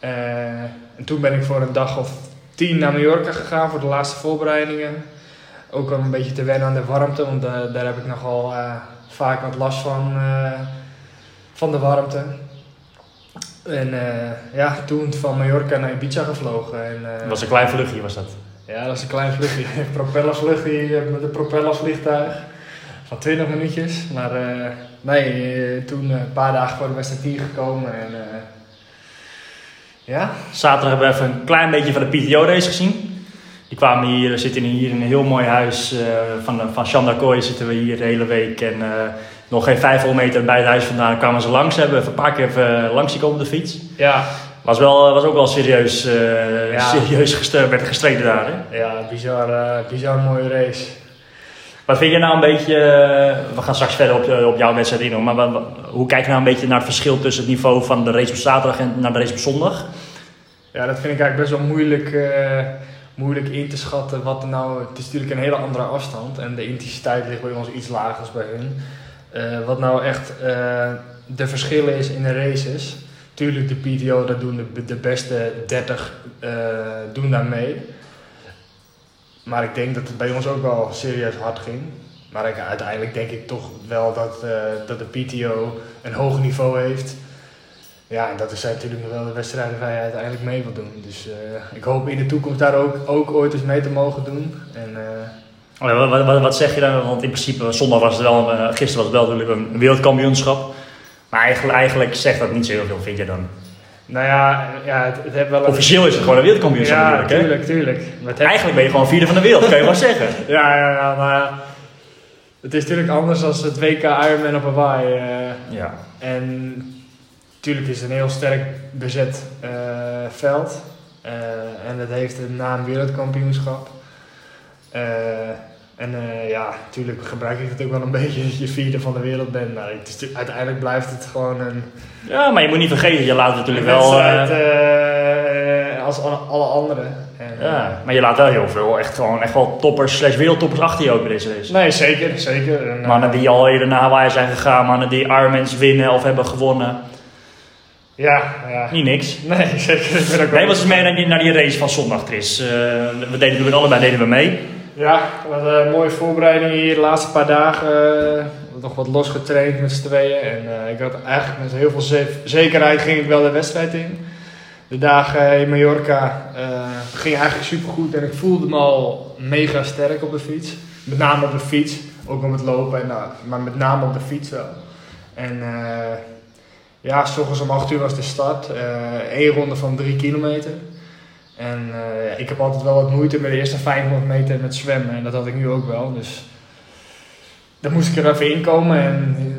En toen ben ik voor een dag of tien naar Mallorca gegaan voor de laatste voorbereidingen. Ook om een beetje te wennen aan de warmte, want eh, daar heb ik nogal eh, vaak wat last van, eh, van de warmte. En ja, toen van Mallorca naar Ibiza gevlogen. En, Dat was een klein vluchtje, was dat? ja, dat is een klein vluchtje. Propellervluchtje met een propellervliegtuig van 20 minuutjes. Maar nee, toen een paar dagen voor de wedstrijd hier gekomen. En, ja, Zaterdag hebben we even een klein beetje van de PTO-race gezien. Die kwamen hier, zitten hier in een heel mooi huis eh, van, van Chandra Kooi zitten we hier de hele week. En eh, nog geen 500 meter bij het huis vandaan kwamen ze langs. Hebben we een paar keer even langs zien komen op de fiets. ja, Was, wel, was ook wel serieus, eh, Ja. serieus gest- werd gestreden daar. Hè? ja bizar, eh, bizar mooie race. Wat vind je nou een beetje, eh, we gaan straks verder op, eh, op jouw wedstrijd in, maar wat- wat- hoe kijk je nou een beetje naar het verschil tussen het niveau van de race op zaterdag en naar de race op zondag? Ja, dat vind ik eigenlijk best wel moeilijk, eh, moeilijk in te schatten. Wat nou, het is natuurlijk een hele andere afstand en de intensiteit ligt bij ons iets lager als bij hun. Eh, wat nou echt eh, de verschillen is in de races. Tuurlijk, de PTO, daar doen de, de beste 30 eh, doen daar mee. Maar ik denk dat het bij ons ook wel serieus hard ging. Maar ik, uiteindelijk denk ik toch wel dat, dat de PTO een hoog niveau heeft. Ja, en dat zijn natuurlijk nog wel de wedstrijden waar je uiteindelijk mee wil doen. Dus eh, ik hoop in de toekomst daar ook, ook ooit eens mee te mogen doen. En, eh, Oh Wat, wat, wat zeg je dan? Want in principe, zondag was het wel, eh, gisteren was het wel natuurlijk een wereldkampioenschap. Maar eigenlijk, eigenlijk zegt dat niet zo heel veel, vind je dan? nou ja, ja het, het heeft wel een... Officieel is het gewoon een wereldkampioenschap Ja, natuurlijk, hè? tuurlijk, tuurlijk. Heeft- Eigenlijk ben je gewoon vierde van de wereld, kan je wel zeggen. Ja, ja, ja, maar het is natuurlijk anders dan het WK Ironman op Hawaii. Ja. En natuurlijk is het een heel sterk bezet eh, veld. Eh, en het heeft een naam wereldkampioenschap. Eh, en ja, natuurlijk gebruik ik het ook wel een beetje dat je vierde van de wereld bent. Maar het is, uiteindelijk blijft het gewoon een ja, maar je moet niet vergeten, je laat natuurlijk wel... als alle anderen. En, ja, maar je laat wel heel veel, echt gewoon echt wel toppers slash wereldtoppers achter je ook bij deze race. Nee, zeker, zeker. En, Mannen die al eerder naar Hawaii zijn gegaan, mannen die Ironmans winnen of hebben gewonnen. Ja, ja. Niet niks. Nee, zeker. Ik ben ook wel- Nee, was eens mee naar die, naar die race van zondag, Chris. Eh, we deden natuurlijk allebei deden we mee. Ja, wat een mooie voorbereiding hier de laatste paar dagen. eh, nog wat losgetraind met z'n tweeën. En eh, ik had eigenlijk met heel veel ze- zekerheid ging ik wel de wedstrijd in. De dagen in Mallorca eh ging eigenlijk supergoed en ik voelde me al mega sterk op de fiets. Met name op de fiets, ook op het lopen, en, nou, maar met name op de fiets wel. En eh, ja, s ochtends om 8 uur was de start. Eén ronde van 3 kilometer. En eh, ja, ik heb altijd wel wat moeite met de eerste 500 meter met zwemmen. En dat had ik nu ook wel. Dus dan moest ik er even inkomen. En eh,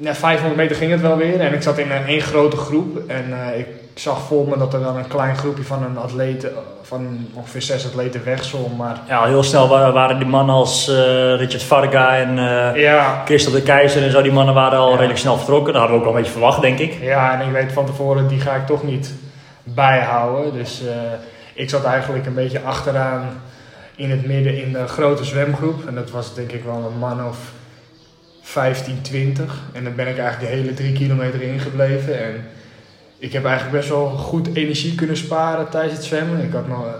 na 500 meter ging het wel weer. En ik zat in een één grote groep. En eh, ik zag voor me dat er dan een klein groepje van een atleet, eh, van ongeveer zes atleten wegzwom. Maar Ja, heel snel wa- waren die mannen als eh, Richard Varga en eh ja, Christel de Keizer en zo, die mannen waren al Ja. redelijk snel vertrokken. Dat hadden we ook wel een beetje verwacht, denk ik. ja, en ik weet van tevoren, die ga ik toch niet bijhouden. Dus eh, ik zat eigenlijk een beetje achteraan in het midden in de grote zwemgroep. En dat was denk ik wel een man of 15, 20. En dan ben ik eigenlijk de hele drie kilometer ingebleven. En ik heb eigenlijk best wel goed energie kunnen sparen tijdens het zwemmen. Ik had nog, eh,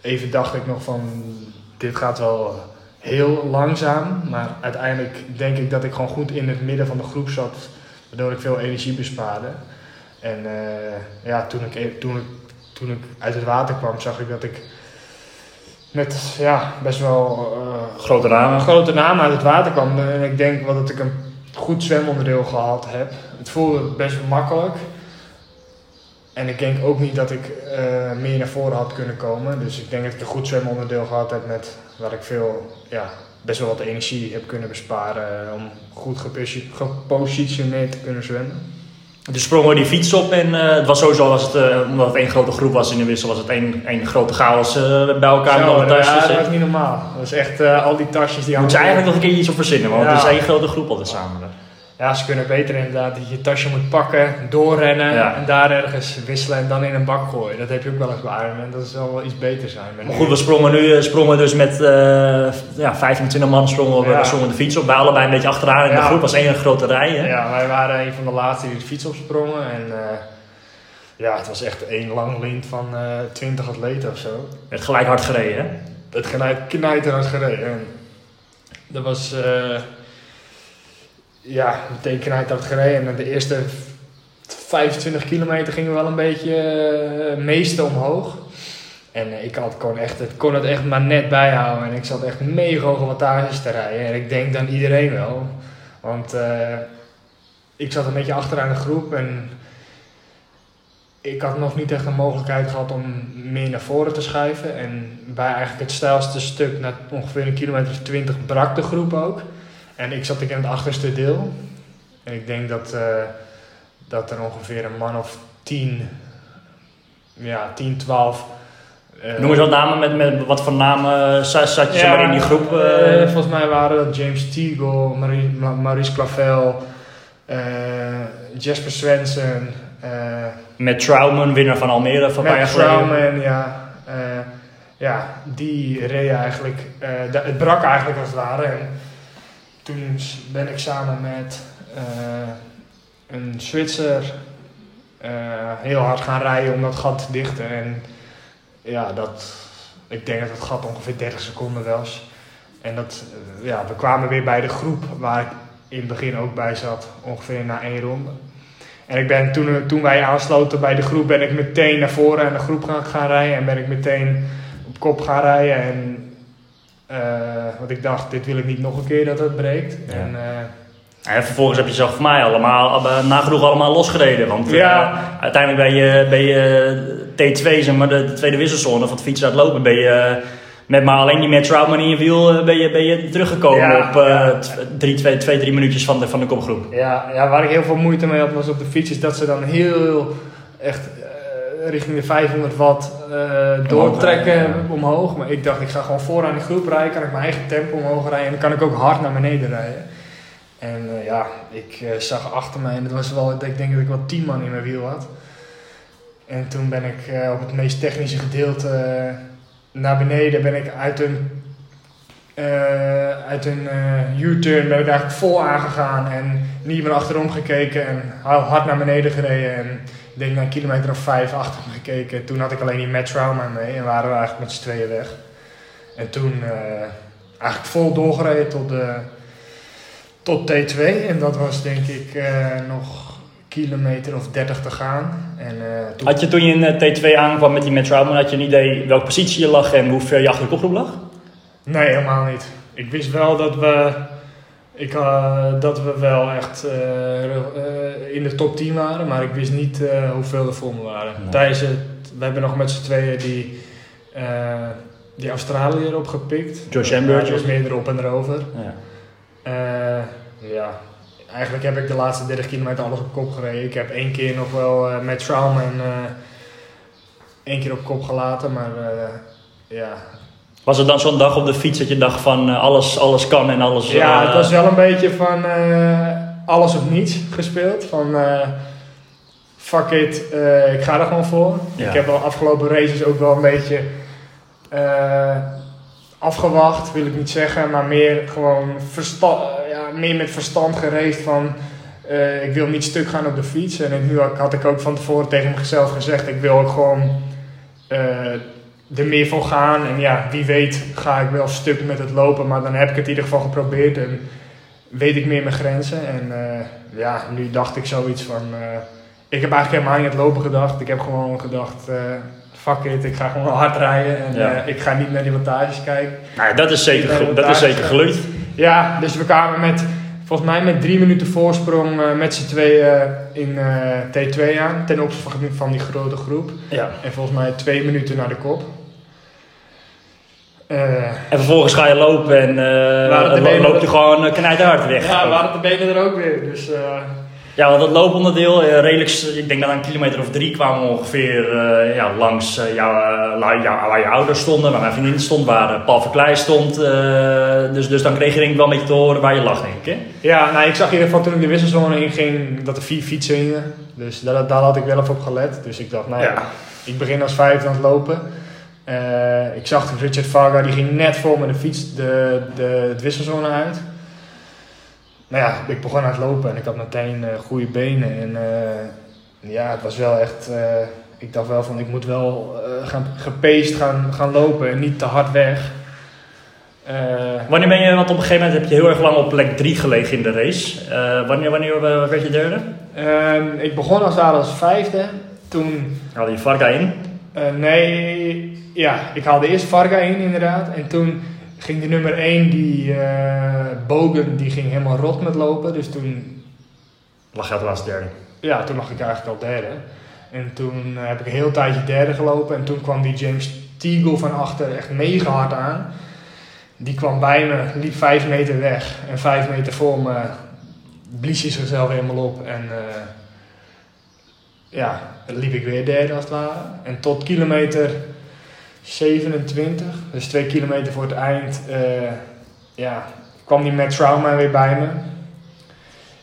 even dacht ik nog van, dit gaat wel heel langzaam. Maar uiteindelijk denk ik dat ik gewoon goed in het midden van de groep zat. Waardoor ik veel energie bespaarde. En eh, ja, toen ik, e- toen, ik, toen ik uit het water kwam, zag ik dat ik met ja, best wel eh, Grote namen. grote naam uit het water kwam. En ik denk wel dat ik een goed zwemonderdeel gehad heb. Het voelde best wel makkelijk. En ik denk ook niet dat ik eh, meer naar voren had kunnen komen. Dus ik denk dat ik een goed zwemonderdeel gehad heb met waar ik veel ja, best wel wat energie heb kunnen besparen eh, om goed geposi- gepositioneerd te kunnen zwemmen. Dus sprongen we die fiets op en eh, het was sowieso, was het, eh, omdat het één grote groep was in de wissel, was het één, één grote chaos eh, bij elkaar met Zo, alle dat, ja, tasjes. dat was niet normaal. Dat was echt al die tasjes die Moet ze hangen- eigenlijk nog een keer iets op verzinnen, want Ja. het is één grote groep altijd samen. Ja, ze kunnen beter inderdaad dat je je tasje moet pakken, doorrennen Ja. en daar ergens wisselen en dan in een bak gooien. Dat heb je ook wel eens bij Ironman. Dat zal wel iets beter zijn. Maar goed, we sprongen nu eh, sprongen dus met eh ja, 25 man sprongen we, Ja. sprongen de fiets op. Bij allebei een beetje achteraan in de groep was één grote rij. Hè? Ja, wij waren een van de laatste die de fiets opsprongen. En eh, ja, het was echt één lang lint van eh 20 atleten of zo. Werd gelijk hard gereden. Hè? Het knijt, knijterhard gereden. En dat was, ja, meteen knijterhard gereden. En de eerste 25 kilometer gingen we wel een beetje eh meeste omhoog. En eh, ik had gewoon echt, het kon het echt maar net bijhouden. En ik zat echt mega hoge wattages te rijden. En ik denk dan iedereen wel. Want eh, ik zat een beetje achteraan de groep en ik had nog niet echt een mogelijkheid gehad om meer naar voren te schuiven. En bij eigenlijk het stijlste stuk, na ongeveer een kilometer of 20, brak de groep ook. En ik zat ik in het achterste deel. En ik denk dat, eh, dat er ongeveer een man of 10, ja, 10, 12. eh, Noem eens wat namen, met, met wat voor namen zat, zat je ja, zomaar in die groep? eh, eh, volgens mij waren dat James Teagle, Marie, Maurice Clavel, eh, Jasper Svensson, eh, met Trouwman, winnaar van Almere van paar jaar geleden. Trauman, ja. eh, ja, die reed eigenlijk, eh, het brak eigenlijk als het ware. En toen ben ik samen met eh, een Zwitser eh, heel hard gaan rijden om dat gat te dichten. En ja, dat, ik denk dat het gat ongeveer 30 seconden was. En dat, eh, ja, we kwamen weer bij de groep waar ik in het begin ook bij zat, ongeveer na één ronde. En ik ben toen, toen wij aansloten bij de groep, ben ik meteen naar voren en de groep gaan, gaan rijden. En ben ik meteen op kop gaan rijden. En want ik dacht, dit wil ik niet nog een keer dat het breekt. Ja. En, eh, En vervolgens heb je zelf voor mij allemaal, eh, nagenoeg allemaal losgereden. Want eh, Ja. uiteindelijk ben je, ben je T2, zeg maar, de, de tweede wisselszone van het fietsen uitlopen, ben je eh, met maar alleen die met Troutman in je wiel, eh, ben je, ben je teruggekomen Ja, op eh, ja. drie, twee, twee, drie minuutjes van de, van de kopgroep. Ja, ja, waar ik heel veel moeite mee had was op de fiets, is dat ze dan heel echt eh, richting de 500 watt eh, doortrekken ja. omhoog. Maar ik dacht, ik ga gewoon vooraan die groep rijden, kan ik mijn eigen tempo omhoog rijden en dan kan ik ook hard naar beneden rijden. En eh, ja, ik eh, zag achter mij en het was wel, ik denk dat ik wel 10 man in mijn wiel had. En toen ben ik eh, op het meest technische gedeelte eh, naar beneden, ben ik uit een eh, uit een eh, U-turn ben ik eigenlijk vol aangegaan en niet meer achterom gekeken en hard naar beneden gereden. En ik denk na een kilometer of vijf achter me gekeken. Toen had ik alleen die Matt Trauma mee en waren we eigenlijk met z'n tweeën weg. En toen eh, eigenlijk vol doorgereden tot, de, tot T2 en dat was denk ik eh, nog kilometer of 30 te gaan. En, eh, toen Had je toen je in eh, T2 aankwam met die Troutman, had je een idee welke positie je lag en hoe ver je achter de kopgroep lag? Nee, helemaal niet. Ik wist wel dat we, ik, eh, dat we wel echt eh, eh, in de top 10 waren, maar ik wist niet hoeveel er voor me waren. Nee. Tijdens het, we hebben nog met z'n tweeën die, die Australiër opgepikt. Josh Amberger. was meer erop en erover. Ja. Ja, eigenlijk heb ik de laatste 30 kilometer alles op kop gereden. Ik heb één keer nog wel met Traum en eh, één keer op kop gelaten, maar ja, Was het dan zo'n dag op de fiets dat je dacht van eh, alles, alles kan en alles... Ja, eh, het was wel een beetje van eh, alles of niets gespeeld. Van fuck it, ik ga er gewoon voor. Ja. Ik heb wel afgelopen races ook wel een beetje afgewacht, wil ik niet zeggen. Maar meer gewoon ja, meer met verstand gereisd van... ik wil niet stuk gaan op de fiets. En nu had ik ook van tevoren tegen mezelf gezegd... ik wil ook gewoon er meer voor gaan. En ja, wie weet ga ik wel stuk met het lopen. Maar dan heb ik het in ieder geval geprobeerd. En weet ik meer mijn grenzen. En eh, ja, nu dacht ik zoiets van... eh, ik heb eigenlijk helemaal niet aan het lopen gedacht. Ik heb gewoon gedacht... eh, fuck it, ik ga gewoon hard rijden. En Ja. ik ga niet naar die wattages kijken. Nou, dat is zeker, dat is zeker gelukt. Ja, dus we kwamen met, volgens mij met drie minuten voorsprong met z'n tweeën in eh, T2 aan. Ten opzichte van, van die grote groep. Ja. En volgens mij twee minuten naar de kop. Eh, En vervolgens ga je lopen en uh, benen loop er- je gewoon uh, knijterhard weg. ja, waren de benen er ook weer. Dus eh, Ja, want dat looponderdeel, eh, redelijk, ik denk dat een kilometer of drie kwamen we ongeveer eh, ja, langs eh, jou, eh, waar je ouders stonden, waar mijn vriendin stond, waar eh, Paul Verkleij stond. eh, dus, dus dan kreeg je denk ik wel een beetje te horen waar je lag, denk ik. Hè? ja, nou, ik zag in ieder geval toen ik de wisselszone inging dat er vier fietsen hingen. Dus daar, daar had ik wel even op gelet. Dus ik dacht, nou ja, Ja. ik begin als vijfde aan het lopen. Eh, ik zag Richard Varga, die ging net voor me de fiets de, de, het wisselsone uit. Nou ja, ik begon aan het lopen en ik had meteen eh, goede benen. En eh, ja, het was wel echt... ik dacht wel van, ik moet wel gaan, gepaced gaan, gaan lopen en niet te hard weg. Wanneer ben je, want op een gegeven moment heb je heel erg lang op plek 3 gelegen in de race. Wanneer, wanneer werd je derde? Ehm, ik begon als daar als vijfde. Toen, Haalde je Varga in. nee, ja, ik haalde eerst Varga in inderdaad. En toen ging de nummer 1, die eh, Bogen, die ging helemaal rot met lopen. Dus toen, Lag je als derde. ja, toen lag ik eigenlijk al derde. En toen eh, heb ik een heel tijdje derde gelopen. En toen kwam die James Teagle van achter echt mega hard aan. Die kwam bij me, liep vijf meter weg. En vijf meter voor me blies hij zichzelf helemaal op. En eh, ja, liep ik weer derde als het ware. En tot kilometer 27, dus twee kilometer voor het eind, eh, ja, kwam die Matt Trauma weer bij me.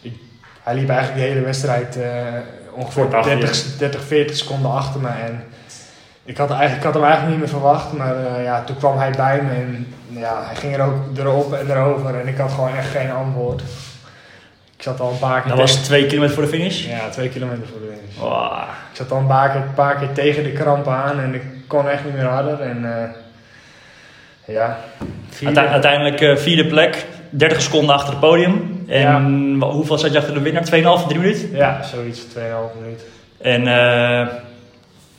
Ik, hij liep eigenlijk de hele wedstrijd eh, ongeveer Kort achter je. 30, 30, 40 seconden achter me. En ik had, eigenlijk, ik had hem eigenlijk niet meer verwacht, maar eh, ja, toen kwam hij bij me en ja, hij ging er ook erop en erover en ik had gewoon echt geen antwoord. Ik zat al een paar keer Dat was twee kilometer voor de finish. ja, twee kilometer voor de finish. Wow. Ik zat al een paar, keer, een paar keer tegen de kramp aan en ik kon echt niet meer harder. En eh, ja, vierde. Uiteindelijk eh, vierde plek, 30 seconden achter het podium. En Ja. hoeveel zat je achter de winnaar? 2,5, 3 minuten? Ja, zoiets, 2,5 minuut. En eh,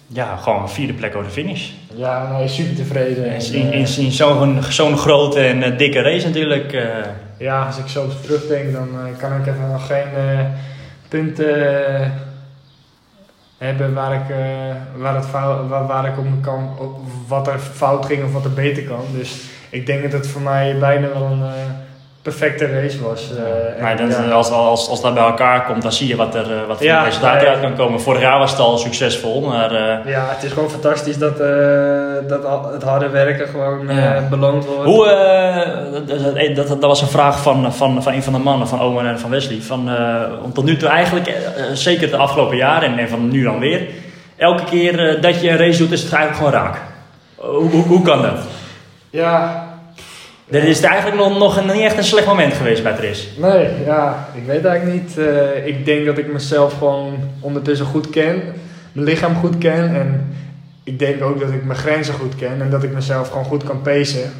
ja, gewoon vierde plek over de finish. Ja, super tevreden. En, In, in, in zo'n zo'n grote en dikke race natuurlijk. Ja, als ik zo terugdenk, dan eh, kan ik even nog geen eh, punten eh, hebben waar ik, waar, het waar, waar ik op kan, op wat er fout ging of wat er beter kan. Dus ik denk dat het voor mij bijna wel een perfecte race was. eh, maar dan, ja. als, als, als dat bij elkaar komt, dan zie je wat er, eh, wat voor Ja, resultaten nee. eruit kan komen. Vorig jaar was het al succesvol, maar eh, Ja, het is gewoon fantastisch dat, eh, dat al- het harde werken gewoon eh, Ja. beloond wordt. hoe, eh, dat, dat, dat, was een vraag van, van, van een van de mannen, van Owen en van Wesley. Van, eh, om tot nu toe eigenlijk, eh, eh, zeker de afgelopen jaren en, en van nu dan weer, elke keer eh, dat je een race doet is het eigenlijk gewoon raak. Hoe, hoe, hoe kan dat? Ja, Dit is eigenlijk nog, nog een, niet echt een slecht moment geweest bij race. nee, ja, ik weet eigenlijk niet. Eh, ik denk dat ik mezelf gewoon ondertussen goed ken, mijn lichaam goed ken en ik denk ook dat ik mijn grenzen goed ken en dat ik mezelf gewoon goed kan pacen.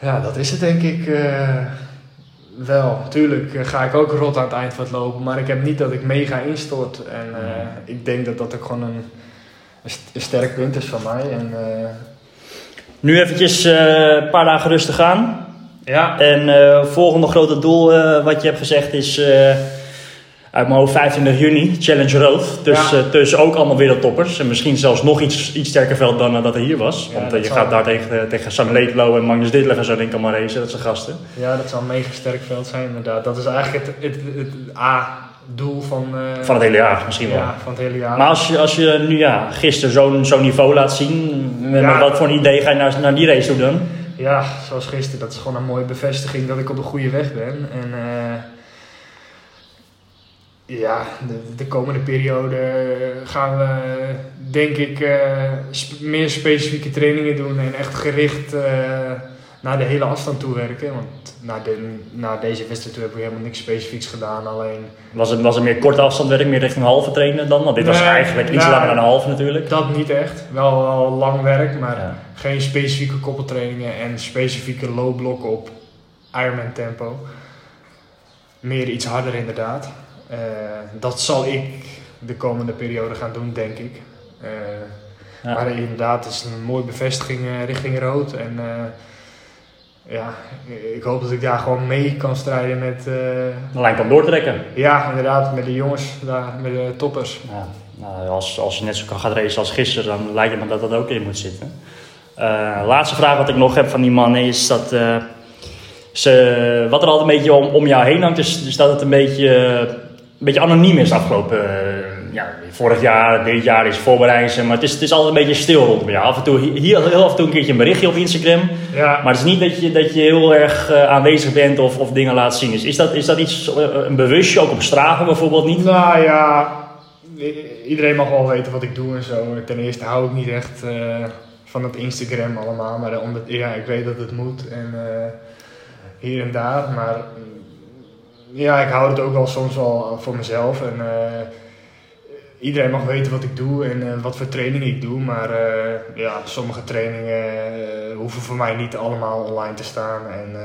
Ja, dat is het denk ik eh, wel. Tuurlijk eh, ga ik ook rot aan het eind van het lopen, maar ik heb niet dat ik mega instort. En ik denk dat dat ook gewoon een, een st- een sterk punt is van mij. En, Nu eventjes eh, een paar dagen rustig aan. ja, En eh volgende grote doel eh, wat je hebt gezegd is uit mijn hoofd 25 juni, Challenge Road. Dus, Ja. dus ook allemaal wereldtoppers. En misschien zelfs nog iets, iets sterker veld dan dat er hier was. Ja, Want je zal- gaat daar tegen, tegen Sam Leetlo en Magnus Ditlev en zo denk ik allemaal racen. Dat zijn gasten. Ja, dat zou een mega sterk veld zijn, inderdaad. Dat is eigenlijk het, het, het, A-doel van, eh, Van het hele jaar misschien wel. ja, van het hele jaar. Maar als je, als je nu ja, gisteren zo'n zo'n niveau laat zien, met, Ja. met wat voor een idee ga je naar, naar die race toe dan? Ja, zoals gisteren, dat is gewoon een mooie bevestiging dat ik op de goede weg ben. En eh, ja, de, de komende periode gaan we, denk ik, eh, sp- meer specifieke trainingen doen en echt gericht naar de hele afstand toe werken. Want na, de, na deze wedstrijd toe heb ik helemaal niks specifieks gedaan, alleen Was het, was het meer korte afstandwerk, meer richting halve trainen dan? Want dit was eigenlijk iets nou, langer dan een halve natuurlijk. dat niet echt. Wel, wel lang werk, maar Ja. geen specifieke koppeltrainingen en specifieke low-blokken op Ironman tempo. Meer iets harder inderdaad. Eh, dat zal ik de komende periode gaan doen, denk ik. Eh, Ja. Maar inderdaad, het is een mooie bevestiging eh, richting rood. En ja, ik hoop dat ik daar gewoon mee kan strijden met, eh, De lijn kan doortrekken. ja, inderdaad, met de jongens daar, met de toppers. Ja, nou, als, als je net zo kan gaat racen als gisteren, dan lijkt het me dat dat ook in moet zitten. Eh, laatste vraag wat ik nog heb van die mannen is dat eh, ze, wat er altijd een beetje om, om jou heen hangt, is, is dat het een beetje, een beetje anoniem is afgelopen. Ja, vorig jaar, dit jaar is voorbereiding, maar het is, het is altijd een beetje stil rondom jou. Af en toe, hier heel af en toe een keertje een berichtje op Instagram. Ja, Maar het is niet dat je, dat je heel erg eh, aanwezig bent of, of dingen laat zien. Is, is, dat, is dat iets, eh, een bewustje, ook op straven bijvoorbeeld niet? Nou ja, iedereen mag wel weten wat ik doe en zo. Ten eerste hou ik niet echt eh, van het Instagram allemaal, maar omdat, ja, ik weet dat het moet en hier en daar. Maar mm, ja, ik hou het ook wel soms wel voor mezelf. En, iedereen mag weten wat ik doe en eh, wat voor trainingen ik doe, maar eh, ja, sommige trainingen eh, hoeven voor mij niet allemaal online te staan. En,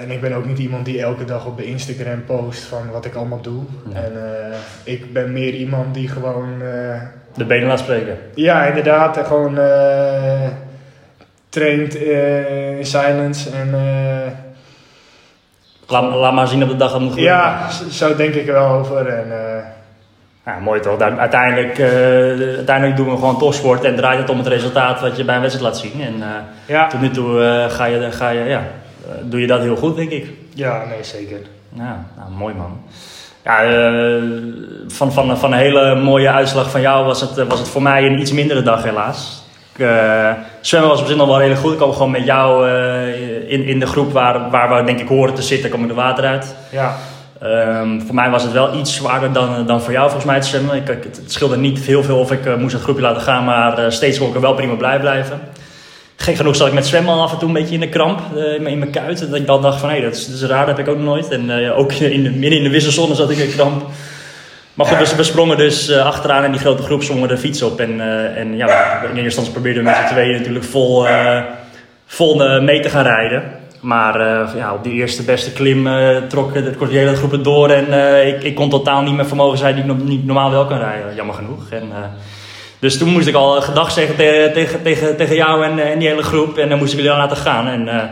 en ik ben ook niet iemand die elke dag op de Instagram post van wat ik allemaal doe. Nee. En ik ben meer iemand die gewoon, De benen laat spreken. ja, inderdaad, eh, gewoon traint in silence. En Laat, laat maar zien op de dag dat moet gebeuren. ja, zo- denk ik er wel over. En, eh, Ja, mooi toch? Uiteindelijk, eh, uiteindelijk doen we gewoon topsport en draait het om het resultaat wat je bij een wedstrijd laat zien. En eh, ja. tot nu toe ga je, ga je, ja, doe je dat heel goed, denk ik. ja, nee, zeker. Ja, nou, mooi man. Ja, van, van, van een hele mooie uitslag van jou was het, was het voor mij een iets mindere dag helaas. Eh, zwemmen was op zich nog wel redelijk goed. Ik kwam gewoon met jou eh, in, in de groep waar, waar we denk ik horen te zitten, kwam ik er water uit. Ja, Ehm, voor mij was het wel iets zwaarder dan, dan voor jou volgens mij het zwemmen. Ik, ik- het, het scheelde niet heel veel of ik eh, moest het groepje laten gaan, maar eh, steeds kon ik er wel prima blij blijven. Gek genoeg zat ik met zwemmen al af en toe een beetje in de kramp, eh, in, mijn- in mijn kuit. Dat ik dan dacht van, hé, dat, is- dat is raar, dat heb ik ook nooit. En ook in de, midden in de wisselzone zat ik in kramp. Maar goed, we, we sprongen dus achteraan in die grote groep, zongen de fiets op. En, en ja, in eerste instantie probeerden we met z'n tweeën natuurlijk vol, vol eh, mee te gaan rijden. Maar eh, ja, op die eerste beste klim eh, trok de, hele groep het door. En eh, ik, ik kon totaal niet meer vermogen zijn die ik niet normaal wel kan rijden, jammer genoeg. En, eh, dus toen moest ik al gedag zeggen te- tegen, tegen, tegen jou en, eh, en die hele groep. En dan moest ik jullie al laten gaan. En eh,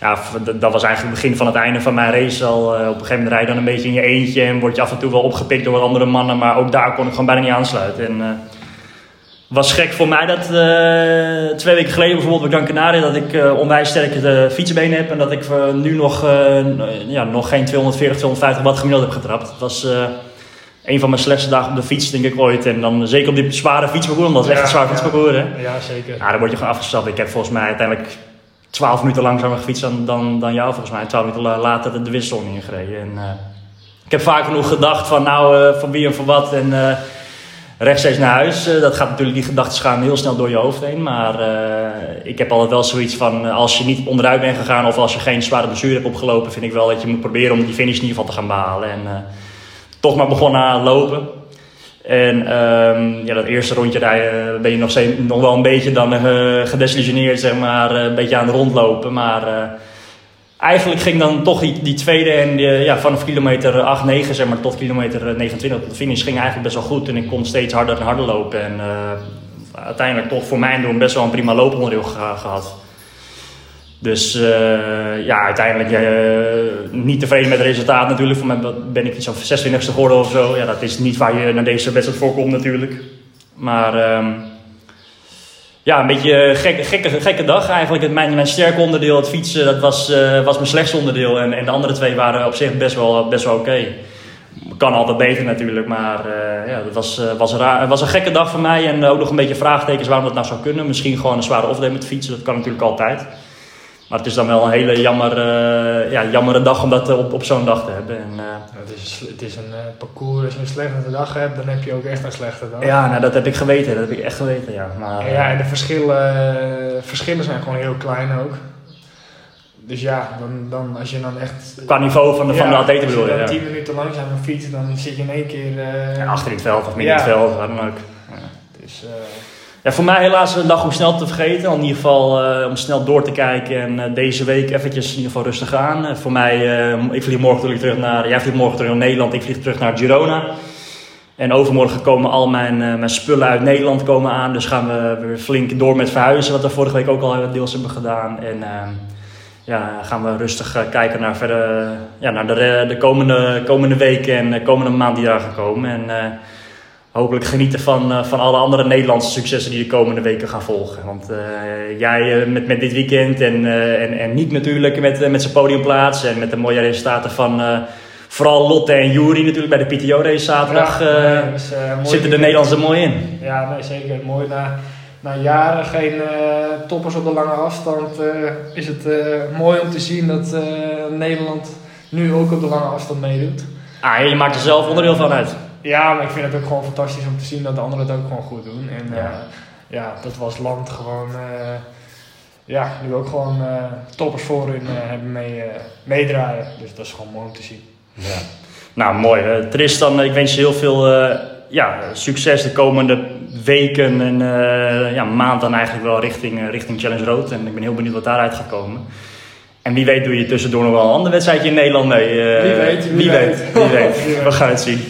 ja, dat- was eigenlijk het begin van het einde van mijn race al. Eh, op een gegeven moment rijd je dan een beetje in je eentje. En word je af en toe wel opgepikt door andere mannen. Maar ook daar kon ik gewoon bijna niet aansluiten. En, eh, was gek voor mij dat eh, twee weken geleden bijvoorbeeld bij Gran Canaria dat ik eh, onwijs sterke de fietsbenen heb en dat ik eh, nu nog, eh, ja, nog geen 240, 250 watt gemiddeld heb getrapt. Het was eh, een van mijn slechtste dagen op de fiets denk ik ooit en dan zeker op dit zware fietsparcours, omdat het echt een zwaar ja, fietsparcours hè. ja, zeker. Ja, dan word je gewoon afgestapt. Ik heb volgens mij uiteindelijk 12 minuten langzamer gefietst dan, dan, dan jou volgens mij. 12 minuten la- later de, wisselzone ingereden. En, eh, ik heb vaak genoeg gedacht van nou, eh, van wie en van wat. En eh, rechtstreeks naar huis. Eh, dat gaat natuurlijk, die gedachten gaan heel snel door je hoofd heen. Maar eh, ik heb altijd wel zoiets van, eh, als je niet onderuit bent gegaan of als je geen zware blessure hebt opgelopen, vind ik wel dat je moet proberen om die finish in ieder geval te gaan behalen. En toch maar begonnen aan lopen. En ehm, ja, dat eerste rondje rijden ben je nog, nog wel een beetje dan gedesillusioneerd, zeg maar, een beetje aan het rondlopen. Maar eigenlijk ging dan toch die, tweede en die, ja, vanaf kilometer 8, 9 zeg maar, tot kilometer eh, 29 tot de finish ging eigenlijk best wel goed. En ik kon steeds harder en harder lopen. En eh, uiteindelijk toch voor mijn doen best wel een prima looponderdeel geha- gehad. Dus eh, ja, uiteindelijk eh, niet tevreden met het resultaat natuurlijk. Voor mij ben ik iets van 26e geworden of zo. Ja, dat is niet waar je naar deze wedstrijd voor komt natuurlijk. Maar ehm, ja, een beetje een gekke, gekke, gekke dag eigenlijk. Het- Mijn, mijn sterke onderdeel, het fietsen, dat was, eh, was mijn slechtste onderdeel. En, en de andere twee waren op zich best wel, best wel oké. Kan altijd beter natuurlijk, maar eh, ja, dat was, eh, was, raar. Het was een gekke dag voor mij. En ook nog een beetje vraagtekens waarom dat nou zou kunnen. Misschien gewoon een zware off-day met fietsen, dat kan natuurlijk altijd. Maar het is dan wel een hele jammer, eh, ja, jammere dag om dat eh, op, op zo'n dag te hebben. En, eh, Het is, het is een eh, parcours, als je een slechte dag hebt, dan heb je ook echt een slechte dag. ja, nou, dat heb ik geweten. Dat heb ik echt geweten, ja. Maar, En ja, en de verschillen, verschillen zijn gewoon heel klein ook. Dus ja, dan, dan, als je dan echt... Qua niveau van de, van de atleten als bedoel je, je dan ja. 10 minuten langzamer fietst, dan zit je in één keer... eh, achter in het veld of midden in het veld, waar dan ook. Dus, eh, Ja, voor mij helaas een dag om snel te vergeten. In ieder geval eh, om snel door te kijken en eh, deze week eventjes in ieder geval rustig aan. Eh, voor mij, ik vlieg morgen terug naar, jij vliegt morgen terug naar Nederland, ik vlieg terug naar Girona. En overmorgen komen al mijn, mijn spullen uit Nederland komen aan. Dus gaan we weer flink door met verhuizen, wat we vorige week ook al deels hebben gedaan. En eh, ja, gaan we rustig kijken naar, verder, ja, naar de, de komende, komende weken en de komende maand die daar gaan komen. En, hopelijk genieten van, eh, van alle andere Nederlandse successen die de komende weken gaan volgen. Want eh, jij eh, met, met dit weekend en, eh, en, en Niek natuurlijk met, met zijn podiumplaats en met de mooie resultaten van vooral Lotte en Jury natuurlijk bij de PTO-race zaterdag. Ja, nee, dus, zitten de. Nederlanders er mooi in. Ja, nee, zeker. Mooi. Na, na jaren geen toppers op de lange afstand is het mooi om te zien dat Nederland nu ook op de lange afstand meedoet. Ah, je maakt er zelf onderdeel van uit. Ja, maar ik vind het ook gewoon fantastisch om te zien dat de anderen het ook gewoon goed doen. En Ja. ja, ja dat we als land gewoon, eh, ja, nu ook gewoon eh, toppers voorin eh, hebben mee, eh, meedraaien. Dus dat is gewoon mooi om te zien. Ja. Nou, mooi. Eh, Tristan, ik wens je heel veel eh, ja, succes de komende weken en eh, ja, maand dan eigenlijk wel richting, eh, richting Challenge Road. En ik ben heel benieuwd wat daaruit gaat komen. En wie weet doe je tussendoor nog wel een ander wedstrijdje in Nederland mee. eh, Wie weet, wie wie weet. weet. Wie weet. Wie weet. We gaan het zien.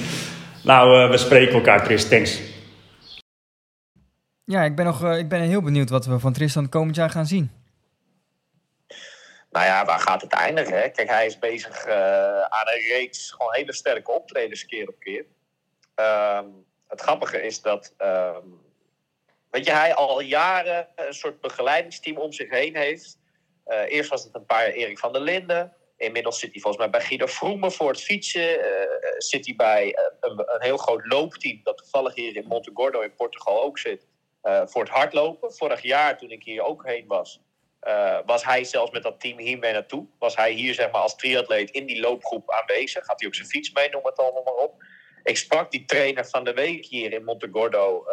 Nou, eh, we spreken elkaar, Tris. Thanks. Ja, ik ben, nog, eh, ik ben heel benieuwd wat we van Tristan komend jaar gaan zien. Nou ja, waar gaat het eindigen? Hè? Kijk, hij is bezig eh, aan een reeks gewoon hele sterke optredens keer op keer. Ehm, het grappige is dat, ehm, weet je, hij al jaren een soort begeleidingsteam om zich heen heeft. Eh, eerst was het een paar jaar Erik van der Linden. Inmiddels zit hij volgens mij bij Guido Vroemen voor het fietsen. Eh, zit hij bij eh, een, een heel groot loopteam dat toevallig hier in Montegordo in Portugal ook zit. voor het hardlopen. Vorig jaar, toen ik hier ook heen was, was hij zelfs met dat team hiermee naartoe. Was hij hier zeg maar, als triatleet in die loopgroep aanwezig. Had hij ook zijn fiets mee, noem het allemaal maar op. Ik sprak die trainer van de week hier in Montegordo.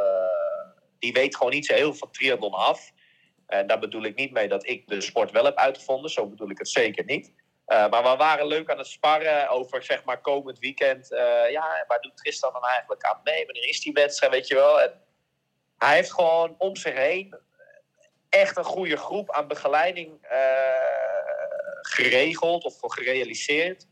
die weet gewoon niet zo heel veel van triathlon af. En daar bedoel ik niet mee dat ik de sport wel heb uitgevonden. Zo bedoel ik het zeker niet. Eh, maar we waren leuk aan het sparren over zeg maar komend weekend. Eh, ja, waar doet Tristan dan eigenlijk aan mee? Wanneer is die wedstrijd, weet je wel? En hij heeft gewoon om zich heen echt een goede groep aan begeleiding eh, geregeld of gerealiseerd.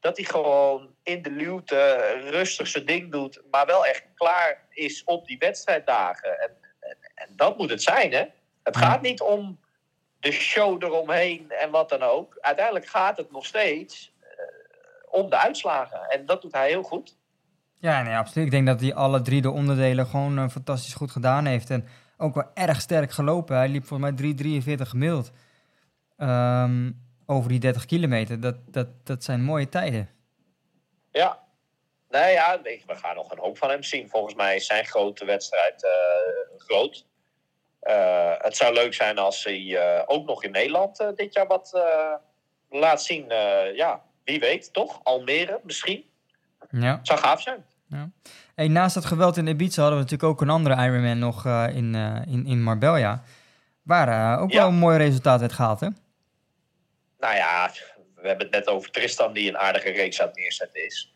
Dat hij gewoon in de luwte rustig zijn ding doet, maar wel echt klaar is op die wedstrijddagen. En, en, en dat moet het zijn, hè? Het gaat niet om de show eromheen en wat dan ook. Uiteindelijk gaat het nog steeds eh, om de uitslagen. En dat doet hij heel goed. Ja, nee, absoluut. Ik denk dat hij alle drie de onderdelen gewoon eh, fantastisch goed gedaan heeft. En ook wel erg sterk gelopen. Hij liep volgens mij 3,43 gemiddeld. Ehm, over die 30 kilometer. Dat, dat, dat zijn mooie tijden. Ja. Nee, ja, we gaan nog een hoop van hem zien. Volgens mij is zijn grote wedstrijd eh, groot. Eh, het zou leuk zijn als hij eh, ook nog in Nederland eh, dit jaar wat laat zien. Ja, wie weet, toch? Almere misschien. Ja. Het zou gaaf zijn. Hey, naast dat geweld in Ibiza hadden we natuurlijk ook een andere Ironman nog in, in, in Marbella. Waar ook Ja. wel een mooi resultaat werd gehaald, hè? Nou ja, we hebben het net over Tristan die een aardige reeks aan het neerzetten is.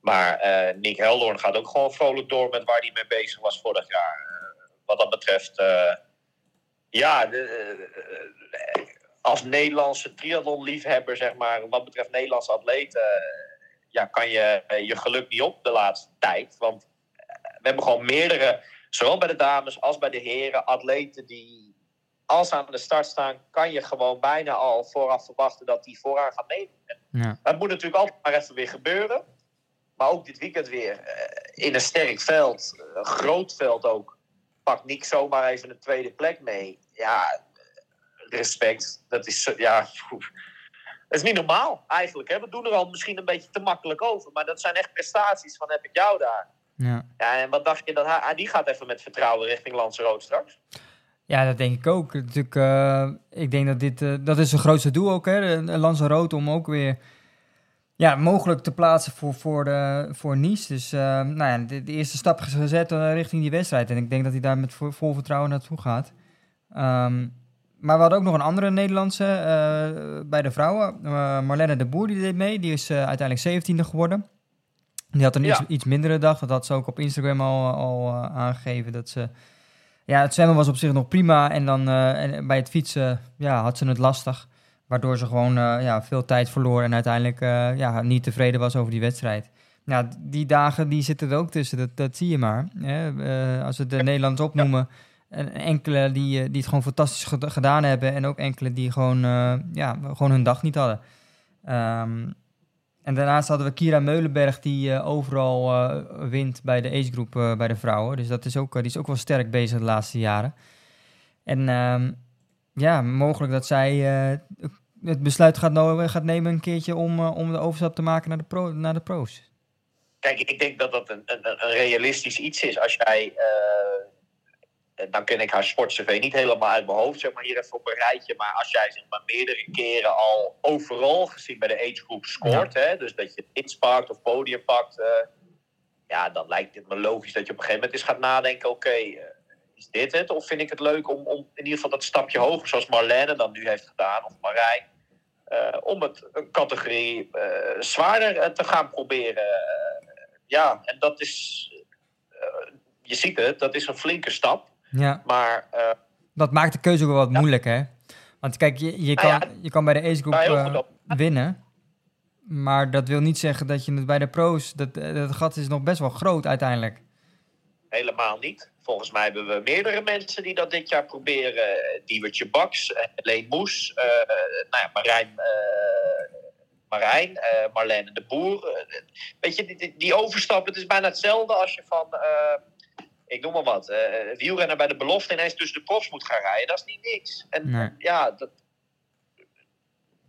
Maar Nick Heldoorn gaat ook gewoon vrolijk door met waar hij mee bezig was vorig jaar. Eh, wat dat betreft, eh, ja, de, eh, als Nederlandse triathlon-liefhebber, zeg maar, wat betreft Nederlandse atleten, eh, ja, kan je eh, je geluk niet op de laatste tijd. Want eh, we hebben gewoon meerdere, zowel bij de dames als bij de heren, atleten die als ze aan de start staan, kan je gewoon bijna al vooraf verwachten dat die vooraan gaan meedoen. En Ja. Het moet natuurlijk altijd maar even weer gebeuren. Maar ook dit weekend weer eh, in een sterk veld, een groot veld ook. Nick zomaar even een tweede plek mee. Ja, respect. Dat is, zo- ja, dat is niet normaal eigenlijk. Hè? We doen er al misschien een beetje te makkelijk over. Maar dat zijn echt prestaties van heb ik jou daar. Ja. Ja, en wat dacht je dat hij, ah, die gaat even met vertrouwen richting Lance Rood straks? Ja, dat denk ik ook. Natuurlijk, eh, ik denk dat dit, eh, dat is zijn grootste doel ook, hè, Lanzarote, om ook weer ja, mogelijk te plaatsen voor, voor, de, voor Nice. Dus eh, nou ja, de, de eerste stap is gezet eh, richting die wedstrijd. En ik denk dat hij daar met vo- vol vertrouwen naartoe gaat. Ehm, maar we hadden ook nog een andere Nederlandse eh, bij de vrouwen. Eh, Marlene de Boer, die deed mee. Die is eh, uiteindelijk 17e geworden. Die had een Ja. iets, iets mindere dag. Dat had ze ook op Instagram al, al eh, aangegeven. Dat ze ja, het zwemmen was op zich nog prima. En dan eh, en bij het fietsen ja, had ze het lastig. Waardoor ze gewoon eh, ja, veel tijd verloor. En uiteindelijk eh, ja, niet tevreden was over die wedstrijd. Nou, die dagen die zitten er ook tussen. Dat, dat zie je maar. Hè? Eh, als we de Nederlands opnoemen. En enkele die, die het gewoon fantastisch ged- gedaan hebben. En ook enkele die gewoon, ja, gewoon hun dag niet hadden. Ehm, En daarnaast hadden we Kira Meulenberg, die overal wint bij de age group eh, bij de vrouwen. Dus dat is ook, die is ook wel sterk bezig de laatste jaren. En ehm, ja, mogelijk dat zij het besluit gaat, no- gaat nemen een keertje om, eh, om de overstap te maken naar de, pro, naar de pro's. Kijk, ik denk dat dat een, een, een realistisch iets is. Als jij, eh, dan ken ik haar sportcv niet helemaal uit mijn hoofd, zeg maar hier even op een rijtje. Maar als jij zeg maar meerdere keren al overal gezien bij de age group scoort, hè, dus dat je iets pakt of podium pakt, eh, ja, dan lijkt het me logisch dat je op een gegeven moment eens gaat nadenken, oké, eh, is dit het? Of vind ik het leuk om, om in ieder geval dat stapje hoger, zoals Marlene dan nu heeft gedaan, of Marijn, eh, om het een categorie eh, zwaarder eh, te gaan proberen. Ja, en dat is, je ziet het, dat is een flinke stap. Ja, Maar dat maakt de keuze ook wel wat moeilijk, hè? Want kijk, je, je, Nou kan, ja, je kan bij de age group winnen. Maar dat wil niet zeggen dat je het bij de pro's... Dat, dat gat is nog best wel groot uiteindelijk. helemaal niet. Volgens mij hebben we meerdere mensen die dat dit jaar proberen. Diewertje Baks, eh, Leen Moes, eh, nou ja, Marijn, eh, Marijn eh, Marlene de Boer. Eh, weet je, die, die, overstap, het is bijna hetzelfde als je van, eh, ik noem maar wat, eh wielrenner bij de belofte ineens tussen de profs moet gaan rijden. Dat is niet niks. En Nee. ja, dat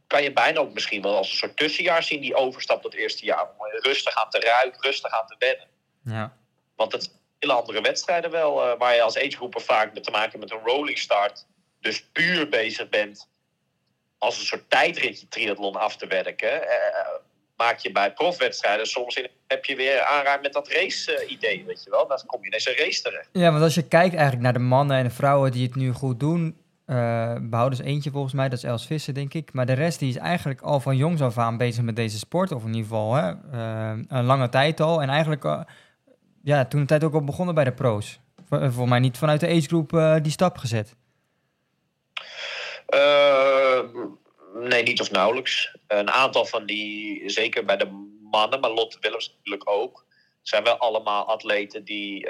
kan je bijna ook misschien wel als een soort tussenjaar zien, die overstap dat eerste jaar. Om rustig aan te ruiken, rustig aan te wennen. Ja, Want het hele andere wedstrijden wel, eh, waar je als agegroeper vaak te maken met een rolling start. Dus puur bezig bent als een soort tijdritje triathlon af te werken. eh, maak je bij profwedstrijden soms in, heb je weer aanraak met dat race-idee, weet je wel. Dan kom je ineens een race terecht. Ja, want als je kijkt eigenlijk naar de mannen en de vrouwen die het nu goed doen... eh behouden is eentje volgens mij, dat is Els Visser, denk ik. Maar de rest die is eigenlijk al van jongs af aan bezig met deze sport. Of in ieder geval hè, eh, een lange tijd al. En eigenlijk eh, ja, toen de tijd ook al begonnen bij de pro's. Voor, eh, voor mij niet vanuit de age group eh, die stap gezet. Eh, nee, niet of nauwelijks. Een aantal van die, zeker bij de mannen, maar Lotte Willems natuurlijk ook, zijn wel allemaal atleten die,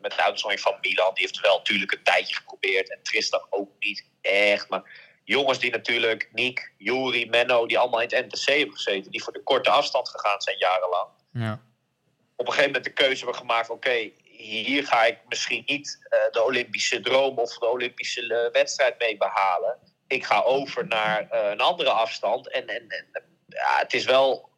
met de uitzondering van Milan, die heeft wel natuurlijk een tijdje geprobeerd. En Tristan ook niet echt. Maar jongens die natuurlijk, Niek, Juri, Menno, die allemaal in het NTC hebben gezeten, die voor de korte afstand gegaan zijn jarenlang Ja. Op een gegeven moment de keuze hebben gemaakt: oké, hier ga ik misschien niet eh, de Olympische droom of de Olympische eh, wedstrijd mee behalen. Ik ga over naar eh, een andere afstand. En, en, en ja, het is wel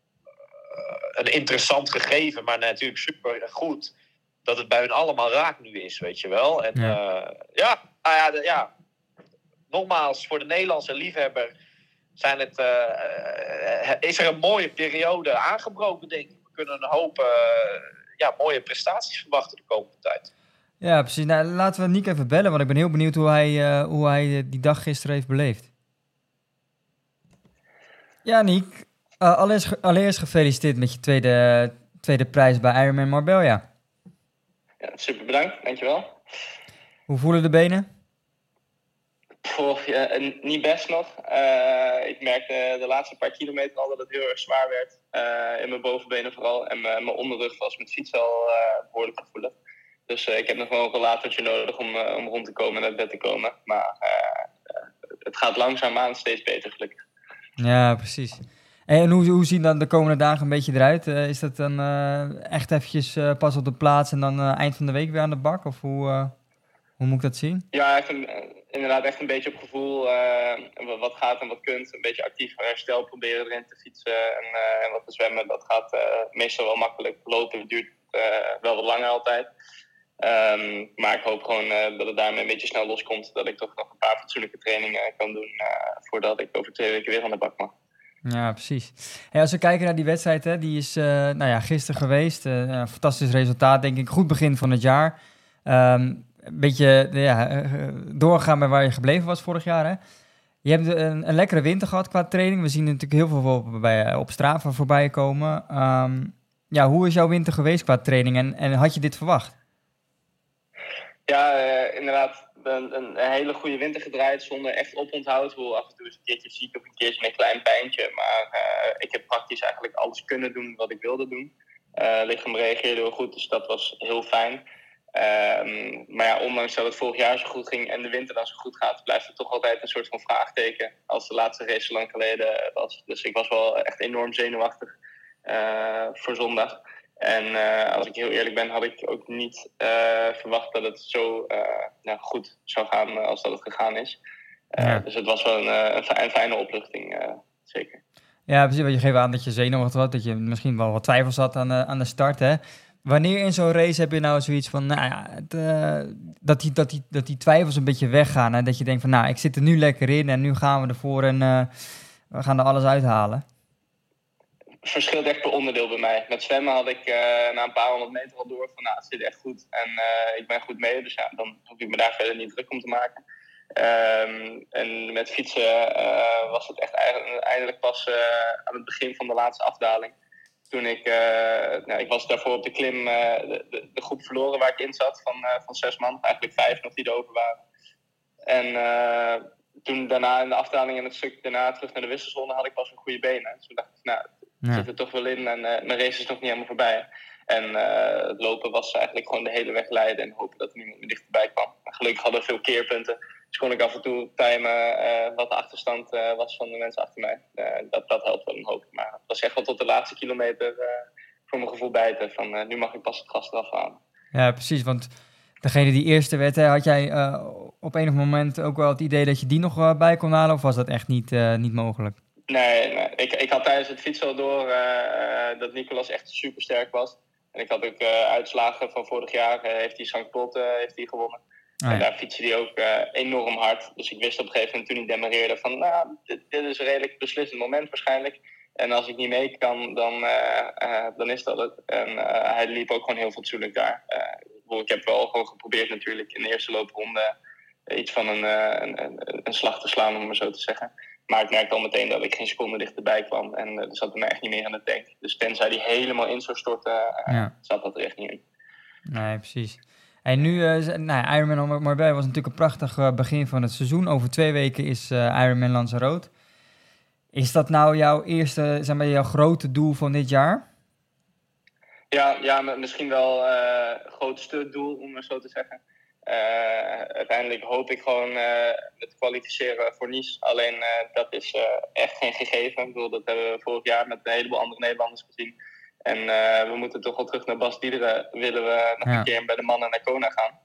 een interessant gegeven, maar natuurlijk super goed dat het bij hun allemaal raak nu is, weet je wel. En Ja. ja, ja, nou ja, de- ja, nogmaals, voor de Nederlandse liefhebber zijn het, is er een mooie periode aangebroken, denk ik. We kunnen een hoop eh, ja, mooie prestaties verwachten de komende tijd. Ja, precies. Nou, laten we Nick even bellen, want ik ben heel benieuwd hoe hij, eh, hoe hij die dag gisteren heeft beleefd. Ja, Nick. eh, allereerst, ge- allereerst gefeliciteerd met je tweede, tweede prijs bij Ironman Marbella. Ja, super bedankt, dankjewel. Hoe voelen de benen? Goh, ja, en niet best nog. Eh, ik merkte de laatste paar kilometer al dat het heel erg zwaar werd. Eh, in mijn bovenbenen vooral. En mijn, mijn onderrug was met fietsen al eh, behoorlijk gevoelig. Dus eh, ik heb nog wel een rollatortje nodig om, eh, om rond te komen en uit bed te komen. Maar eh, eh, het gaat langzaamaan steeds beter gelukkig. Ja, precies. En hoe, hoe zien dan de komende dagen een beetje eruit? Eh, is dat dan eh, echt eventjes eh, pas op de plaats en dan eh, eind van de week weer aan de bak? Of hoe, eh, hoe moet ik dat zien? Ja, echt een, eh, inderdaad echt een beetje op gevoel. eh, wa- wat gaat en wat kunt. Een beetje actief herstel proberen erin te fietsen. En, eh, en wat te zwemmen, dat gaat eh, meestal wel makkelijk. Lopen duurt wel wat langer altijd. Ehm, maar ik hoop gewoon dat het daarmee een beetje snel loskomt. Dat ik toch nog een paar fatsoenlijke trainingen kan doen. voordat ik over twee weken weer aan de bak mag. Ja, precies. Hey, als we kijken naar die wedstrijd, hè, die is nou ja, gisteren geweest. Fantastisch resultaat, denk ik. Goed begin van het jaar. Ehm, een beetje ja, eh, doorgaan met waar je gebleven was vorig jaar. Hè? Je hebt een, een lekkere winter gehad qua training. We zien natuurlijk heel veel op, bij, op Strava voorbij komen. Ehm, ja, hoe is jouw winter geweest qua training en, en had je dit verwacht? Ja, eh, inderdaad. Een, een, hele goede winter gedraaid zonder echt oponthoud. Hoe af en toe is een keertje ziek of een keertje een klein pijntje. Maar eh, ik heb praktisch eigenlijk alles kunnen doen wat ik wilde doen. Eh lichaam reageerde heel goed, dus dat was heel fijn. Ehm, maar ja, ondanks dat het vorig jaar zo goed ging en de winter dan zo goed gaat, blijft het toch altijd een soort van vraagteken. Als de laatste race zo lang geleden was. Dus ik was wel echt enorm zenuwachtig. eh, voor zondag. En eh, als ik heel eerlijk ben, had ik ook niet eh, verwacht dat het zo nou, goed zou gaan als dat het gegaan is. Ja. Dus het was wel een, een, fi- een fijne opluchting, zeker. Ja, precies. Want je geeft aan dat je zenuwachtig was, dat je misschien wel wat twijfels had aan de, aan de start. Hè? Wanneer in zo'n race heb je nou zoiets van, nou ja, het, eh, dat, die, dat, die, twijfels een beetje weggaan. En dat je denkt van, nou, ik zit er nu lekker in en nu gaan we ervoor en eh, we gaan er alles uithalen. verschilt echt per onderdeel bij mij. Met zwemmen had ik eh, na een paar honderd meter al door van nou, het zit echt goed en ik ben goed mee. Dus ja, dan hoef ik me daar verder niet druk om te maken. Ehm, en met fietsen was het echt eindelijk pas aan het begin van de laatste afdaling. Toen ik, eh, nou, ik was daarvoor op de klim eh, de, de, de groep verloren waar ik in zat van, eh, van zes man. Eigenlijk vijf nog die er over waren. En toen daarna in de afdaling en het stuk daarna terug naar de wisselzone had ik pas een goede benen. Dus toen dacht ik, nou, Ja. zit er toch wel in en mijn race is nog niet helemaal voorbij. En het lopen was eigenlijk gewoon de hele weg leiden en hopen dat er niemand meer dichterbij kwam. Maar gelukkig hadden we veel keerpunten. Dus kon ik af en toe timen eh, wat de achterstand eh, was van de mensen achter mij. Eh, dat, dat helpt wel een hoop. Maar het was echt wel tot de laatste kilometer voor mijn gevoel bijten. Van nu mag ik pas het gas eraf halen. Ja, precies. Want degene die eerste werd, hè, had jij op enig moment ook wel het idee dat je die nog bij kon halen? Of was dat echt niet, niet mogelijk? Nee, nee. Ik, ik had tijdens het fietsen al door dat Nicolas echt super sterk was. En ik had ook uitslagen van vorig jaar. heeft hij St. Heeft hij gewonnen. Ah, En daar fietste hij ook eh, enorm hard. Dus ik wist op een gegeven moment toen hij demareerde van... Nou, dit, dit is een redelijk beslissend moment waarschijnlijk. En als ik niet mee kan, dan, eh, eh, dan is dat het. En hij liep ook gewoon heel fatsoenlijk daar. Ik heb wel gewoon geprobeerd natuurlijk in de eerste loopronde... iets van een, een, een, slag te slaan, om maar zo te zeggen. Maar ik merkte al meteen dat ik geen seconde dichterbij kwam. En er zat er me echt niet meer aan de tank. Dus tenzij die helemaal in zou storten, Ja. zat dat er echt niet in. Nee, precies. En nu, eh, nou, Ironman Marbella was natuurlijk een prachtig eh, begin van het seizoen. Over twee weken is eh, Ironman Lanzarote. Is dat nou jouw eerste, zeg maar, jouw grote doel van dit jaar? Ja, ja misschien wel het grootste doel, om het zo te zeggen. Uiteindelijk hoop ik gewoon eh het kwalificeren voor Nice. Alleen dat is echt geen gegeven. Ik bedoel, dat hebben we vorig jaar met een heleboel andere Nederlanders gezien. En eh, we moeten toch wel terug naar Bas Diederen. Willen we nog Ja. een keer bij de mannen naar Kona gaan.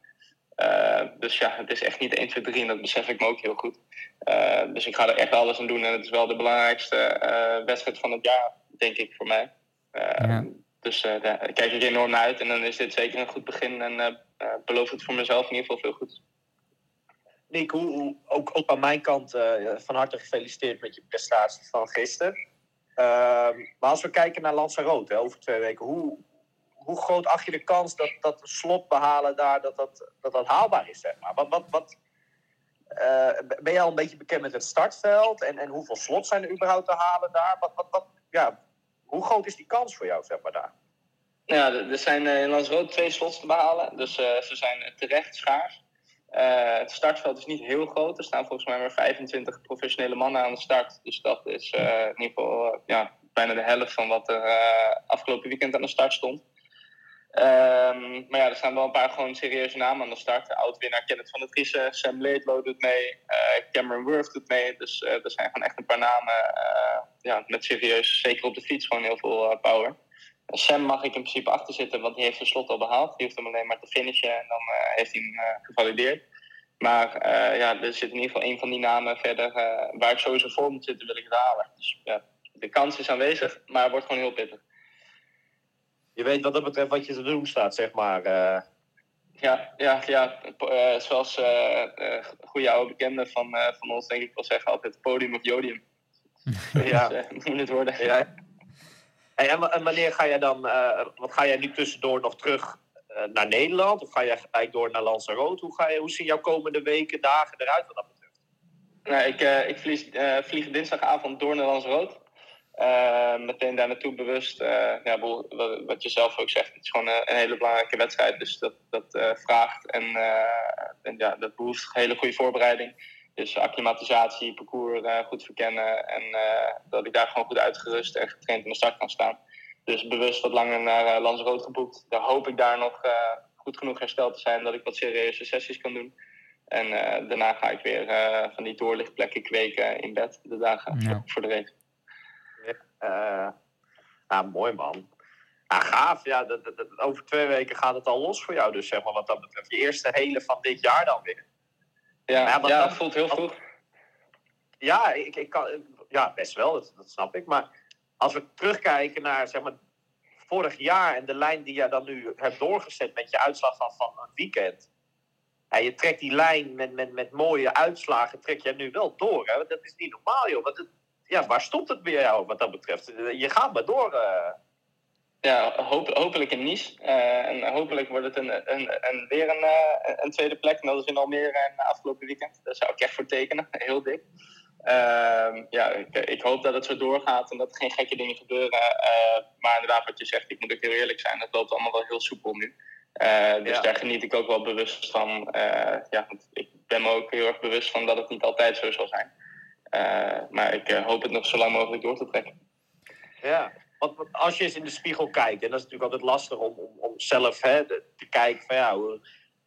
Eh, dus ja, het is echt niet 1, 2, 3 en dat besef ik me ook heel goed. Eh, dus ik ga er echt alles aan doen. En het is wel de belangrijkste eh, wedstrijd van het jaar, denk ik, voor mij. Eh, Ja. Dus eh, daar kijk ik enorm naar uit. En dan is dit zeker een goed begin. En belooft het voor mezelf in ieder geval veel goed. Nick, hoe, hoe- ook, ook aan mijn kant eh, van harte gefeliciteerd met je prestatie van gisteren. Ehm, maar als we kijken naar Lanzarote over twee weken, hoe, hoe groot acht je de kans dat, dat slot behalen daar, dat dat, dat, haalbaar is? Zeg maar? wat, wat, wat, eh, ben je al een beetje bekend met het startveld? En, en hoeveel slots zijn er überhaupt te halen daar? Wat, wat, wat, ja, hoe groot is die kans voor jou zeg maar, daar? Ja, er er zijn eh, in Lanzarote twee slots te behalen. Dus eh, ze zijn terecht schaars. Eh, het startveld is niet heel groot. Er staan volgens mij maar 25 professionele mannen aan de start. Dus dat is eh, in ieder geval eh, ja, bijna de helft van wat er afgelopen weekend aan de start stond. Ehm, maar ja, er staan wel een paar gewoon serieuze namen aan de start. Oud-winnaar Kenneth van der Driessen, Sam Laidlow doet mee, Cameron Worth doet mee. Dus er zijn gewoon echt een paar namen ja, met serieus, zeker op de fiets, gewoon heel veel power. Sam mag ik in principe achter zitten, want die heeft zijn slot al behaald. Die hoeft hem alleen maar te finishen en dan eh, heeft hij hem eh, gevalideerd. Maar eh, ja, er zit in ieder geval een van die namen verder eh, waar ik sowieso voor moet zitten, wil ik het halen. Dus ja, de kans is aanwezig, maar het wordt gewoon heel pittig. Je weet wat dat betreft wat je te doen staat, zeg maar. eh. Ja, ja, ja zoals eh eh, goede oude bekenden van, eh, van ons denk ik wel zeggen, altijd podium of jodium. ja. Dus, eh, moet het worden. Ja. En, wa- en wanneer ga jij dan, eh, wat ga jij nu tussendoor nog terug eh, naar Nederland? Of ga jij gelijk door naar Lanzarote? Hoe, ga je, hoe zien jouw komende weken, dagen eruit wat dat betreft? Nou, ik, eh, ik vlieg, vlieg dinsdagavond door naar Lanzarote. Eh, meteen daar naartoe bewust. ja, wat, je zelf ook zegt, het is gewoon een hele belangrijke wedstrijd. Dus dat, dat vraagt en, en ja, dat behoeft hele goede voorbereiding. Dus acclimatisatie, parcours eh, goed verkennen. En eh, dat ik daar gewoon goed uitgerust en getraind aan de start kan staan. Dus bewust wat langer naar eh, Lanzarote geboekt. Daar hoop ik daar nog eh, goed genoeg hersteld te zijn dat ik wat serieuze sessies kan doen. En eh, daarna ga ik weer eh, van die doorlichtplekken kweken in bed de dagen Ja. voor de race. Ja, mooi man. Ja, gaaf. Ja, dat, dat- dat- over twee weken gaat het al los voor jou. Dus zeg maar wat dat betreft. Je eerste hele van dit jaar dan weer. Ja, Ja, het voelt heel vroeg. Ja, ik, ik kan, ja best wel. Dat, dat snap ik. Maar als we terugkijken naar zeg maar, vorig jaar en de lijn die je dan nu hebt doorgezet met je uitslag van, van een weekend. Ja, je trekt die lijn met, met, met mooie uitslagen, trek je nu wel door. Hè? Dat is niet normaal, joh. Want het, ja, waar stopt het bij jou wat dat betreft? Je gaat maar door. eh. Ja, hoop, hopelijk in Nice. Eh, en hopelijk wordt het een, een, een, weer een, eh, een tweede plek. Dat is in Almere en afgelopen weekend. Daar zou ik echt voor tekenen. Heel dik. Ehm, ja, ik, ik hoop dat het zo doorgaat en dat er geen gekke dingen gebeuren. Eh, maar inderdaad, wat je zegt, ik moet ook heel eerlijk zijn. Het loopt allemaal wel heel soepel nu. Eh, dus Ja. daar geniet ik ook wel bewust van. Eh, ja, ik ben me ook heel erg bewust van dat het niet altijd zo zal zijn. Eh, maar ik eh, hoop het nog zo lang mogelijk door te trekken. Ja, want als je eens in de spiegel kijkt, en dat is natuurlijk altijd lastig om, om, om zelf hè, te kijken van ja,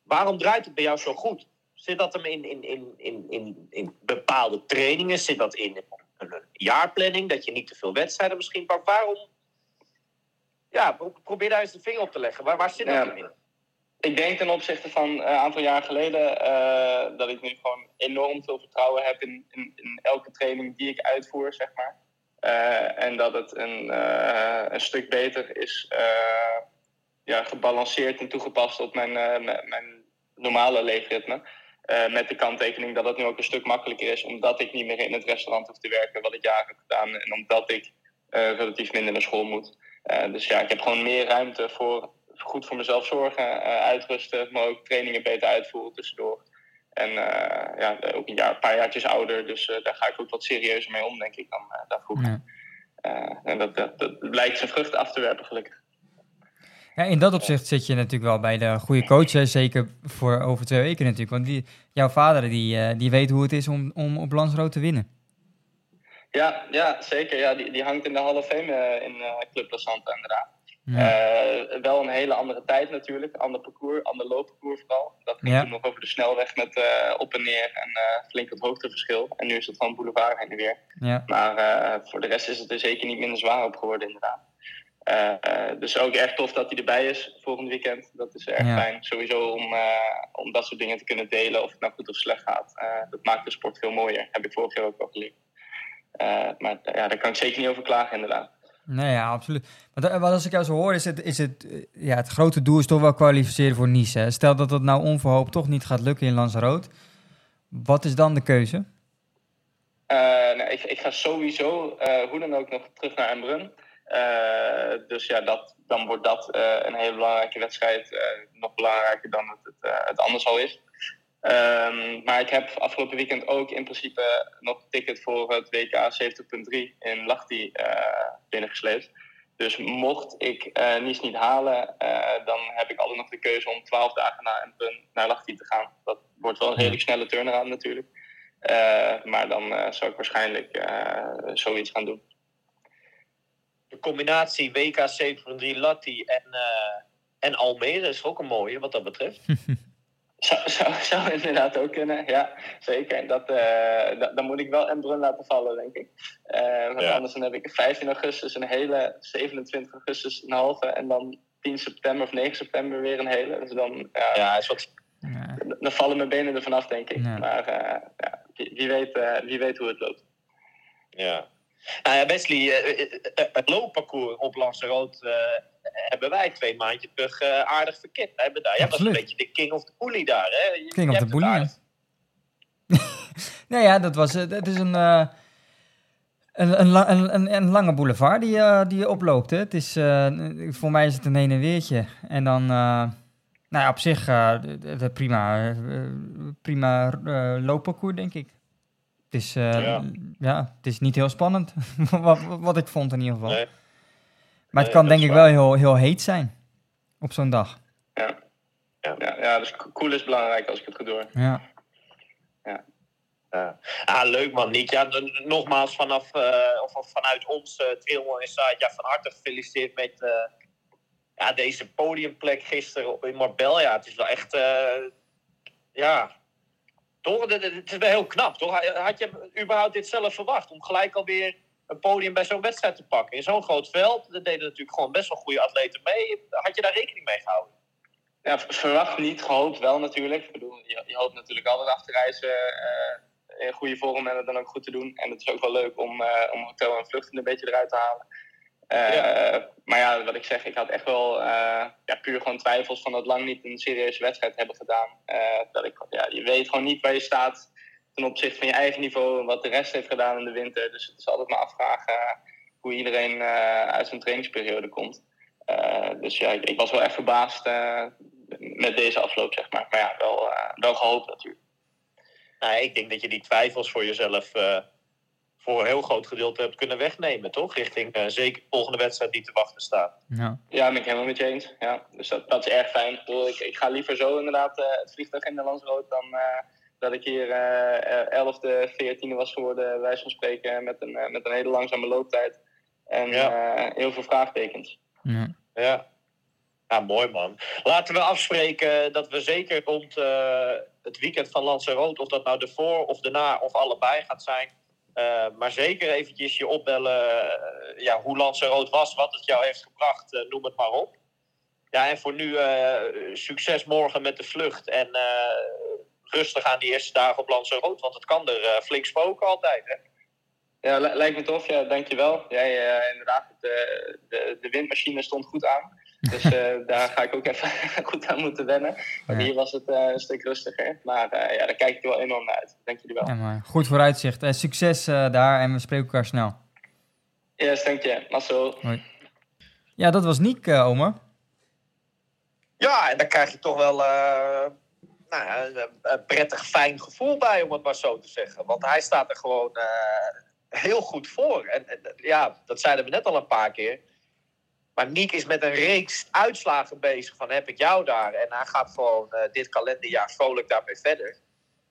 waarom draait het bij jou zo goed? Zit dat hem in, in, in, in, in, in bepaalde trainingen? Zit dat in een, jaarplanning? Dat je niet te veel wedstrijden misschien pakt? Waarom? Ja, pro- probeer daar eens de vinger op te leggen. Waar, waar zit dat Ja. in? Ik denk ten opzichte van eh, een aantal jaar geleden eh, dat ik nu gewoon enorm veel vertrouwen heb in, in, in elke training die ik uitvoer, zeg maar. Eh, en dat het een, eh, een stuk beter is eh, ja, gebalanceerd en toegepast op mijn, mijn, normale leefritme. Met de kanttekening dat het nu ook een stuk makkelijker is, omdat ik niet meer in het restaurant hoef te werken, wat ik jaren heb gedaan. En omdat ik relatief minder naar school moet. Dus ja, ik heb gewoon meer ruimte voor goed voor mezelf zorgen, uitrusten, maar ook trainingen beter uitvoeren tussendoor. En eh, ja, ook een, jaar, een paar jaartjes ouder, dus eh, daar ga ik ook wat serieuzer mee om, denk ik, dan eh, dan vroeger. Ja. En dat, dat, dat lijkt zijn vruchten af te werpen, gelukkig. Ja, in dat opzicht zit je natuurlijk wel bij de goede coach, hè, zeker voor over twee weken natuurlijk. Want die, jouw vader die, die weet hoe het is om, om op Lansrood te winnen. Ja, ja zeker. Ja, die, die hangt in de Hall of Fame in Club La Santa, inderdaad. Ja. Eh, wel een hele andere tijd natuurlijk. Ander parcours, ander loopparcours vooral. Dat ging Ja. toen nog over de snelweg met eh, op en neer en eh, flink wat hoogteverschil. En nu is het gewoon boulevard heen en weer. ja. Maar voor de rest is het er zeker niet minder zwaar op geworden, inderdaad. Dus ook erg tof dat hij erbij is volgend weekend. Dat is erg Ja. fijn. Sowieso om, om dat soort dingen te kunnen delen, of het nou goed of slecht gaat. Dat maakt de sport veel mooier. Heb ik vorig jaar ook al geleerd. Maar ja, daar kan ik zeker niet over klagen, inderdaad. Nee, ja, absoluut. Maar wat als ik jou zo hoor, is het, is het, eh, ja, het grote doel is toch wel kwalificeren voor Nice. Stel dat het nou onverhoopt toch niet gaat lukken in Lanzarote. Wat is dan de keuze? Eh, nou, ik, ik ga sowieso eh, hoe dan ook nog terug naar Embrun. Eh, dus ja, dat, dan wordt dat een hele belangrijke wedstrijd. nog belangrijker dan het, het, het anders al is. Ehm, maar ik heb afgelopen weekend ook in principe nog een ticket voor het WK 70.3 in Lahti eh binnengesleept. Dus mocht ik eh Nice niet halen, eh, dan heb ik altijd nog de keuze om 12 dagen naar, Embrun, naar Lahti te gaan. Dat wordt wel een redelijk snelle turnaround natuurlijk. Eh, maar dan eh, zou ik waarschijnlijk eh, zoiets gaan doen. De combinatie WK 73 Latti en, eh, en Almere is ook een mooie wat dat betreft. Zou, zou, zou inderdaad ook kunnen, ja, zeker. Dat, eh, dat, dan moet ik wel Embrun laten vallen, denk ik. Eh, want Ja. anders dan heb ik 15 augustus een hele, 27 augustus een halve en dan 10 september of 9 september weer een hele. Dus dan, ja, Ja, is wat, Ja. dan vallen mijn benen er vanaf, denk ik. Ja. Maar eh, ja, wie, wie weet, eh, wie weet hoe het loopt. ja. Nou ja, Wesley, eh, eh, eh, het loopparcours op Lanzarote eh, hebben wij twee maandjes terug aardig verkend. Hebben daar. Jij was een beetje de king of the bully daar, hè? Je- King je of the bully. Nee, ja, dat was het. Is een, een, een, een, een, een lange boulevard die, die je oploopt. Hè. Het is, voor mij is het een heen en weertje. En dan, nou ja, op zich prima, prima loopparcours, denk ik. Het is, eh, Ja. ja. het is niet heel spannend, wat, wat ik vond in ieder geval. Nee. Maar het Nee, kan denk ik wel heel, heel heet zijn op zo'n dag. Ja. Ja. Ja, ja, dus cool is belangrijk als ik het goed hoor. Ja. Ja. Ah, leuk man, Nick. Ja, nogmaals vanaf, eh, of, vanuit ons uh, Trail Inside, ja, van harte gefeliciteerd met eh, ja, deze podiumplek gisteren op- in Marbella. Ja, het is wel echt, eh, ja, toch? Het- is wel heel knap, toch? Had je überhaupt dit zelf verwacht? Om gelijk alweer een podium bij zo'n wedstrijd te pakken. In zo'n groot veld, er deden natuurlijk gewoon best wel goede atleten mee. Had je daar rekening mee gehouden? Ja, verwacht niet, gehoopt wel natuurlijk. Bedoel, je, hoopt natuurlijk altijd af te reizen eh, in goede vorm en het dan ook goed te doen. En het is ook wel leuk om, eh, om hotel en vluchten een beetje eruit te halen. Eh, Maar ja, wat ik zeg, ik had echt wel eh, ja, puur gewoon twijfels van dat lang niet een serieuze wedstrijd hebben gedaan. Eh, dat ik, ja, je weet gewoon niet waar je staat ten opzichte van je eigen niveau en wat de rest heeft gedaan in de winter. Dus het is altijd maar afvragen hoe iedereen eh, uit zijn trainingsperiode komt. Eh, dus ja, ik, ik was wel echt verbaasd eh, met deze afloop, zeg maar. Maar ja, wel, eh, wel gehoopt natuurlijk. Nou, ik denk dat je die twijfels voor jezelf eh, voor een heel groot gedeelte hebt kunnen wegnemen, toch? Richting eh, zeker de volgende wedstrijd die te wachten staat. Ja. Ja, ben ik helemaal met je eens. Ja, dus dat, dat is erg fijn. Ik, bedoel, ik, ik ga liever zo inderdaad eh, het vliegtuig in de Landsrood dan eh, dat ik hier eh 11e, 14e was geworden, wij van spreken, met een, eh, met een hele langzame looptijd. En Ja. heel veel vraagtekens. Ja. Ja. Ja, mooi man. Laten we afspreken dat we zeker rond eh, het weekend van Lanzarote, of dat nou ervoor of daarna of allebei gaat zijn, eh, maar zeker eventjes je opbellen eh, ja, hoe Lanzarote was, wat het jou heeft gebracht, eh, noem het maar op. Ja, en voor nu succes morgen met de vlucht en rustig aan die eerste dagen op Lanzarote, want het kan er flink spoken altijd. Hè? Ja, li- lijkt me tof. Ja, dankjewel. Jij, inderdaad, de, de, de windmachine stond goed aan. Dus eh, daar ga ik ook even goed aan moeten wennen. Maar Ja. hier was het eh, een stuk rustiger. Maar eh, ja, daar kijk ik wel enorm naar uit. Dank jullie wel. Ja, maar goed vooruitzicht. Succes eh, daar en we spreken elkaar snel. Yes, dank je. Marcel. Ja, dat was Niek, eh Omer. Ja, en daar krijg je toch wel eh, nou ja, een, een prettig fijn gevoel bij, om het maar zo te zeggen. Want hij staat er gewoon eh, heel goed voor. En, en, ja, dat zeiden we net al een paar keer. Maar Niek is met een reeks uitslagen bezig van heb ik jou daar. En hij gaat gewoon eh, dit kalenderjaar vrolijk daarmee verder.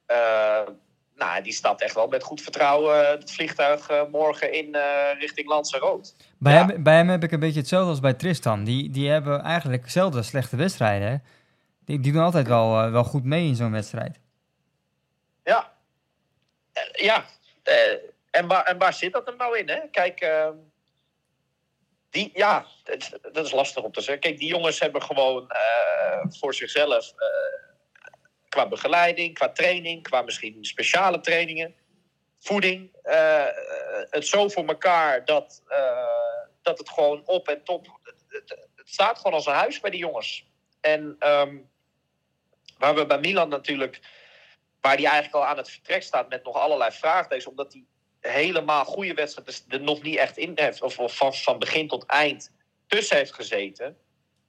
Eh, nou, die stapt echt wel met goed vertrouwen eh, het vliegtuig morgen in richting Lanzarote. Bij, Ja. hem, bij hem heb ik een beetje hetzelfde als bij Tristan. Die, die hebben eigenlijk zelden slechte wedstrijden. Die, die doen altijd wel, wel goed mee in zo'n wedstrijd. Ja. Ja. En, waar, en waar zit dat hem nou in? Hè? Kijk, ehm, die, ja, dat, is lastig om te zeggen. Kijk, die jongens hebben gewoon eh, voor zichzelf, eh, qua begeleiding, qua training, qua misschien speciale trainingen, voeding, eh, het zo voor elkaar dat, dat het gewoon op en top. Het, het- staat gewoon als een huis bij die jongens. En ehm, waar we bij Milan natuurlijk waar die eigenlijk al aan het vertrek staat met nog allerlei vraagtekens, omdat hij helemaal goede wedstrijden er nog niet echt in heeft, of, of van, van begin tot eind tussen heeft gezeten,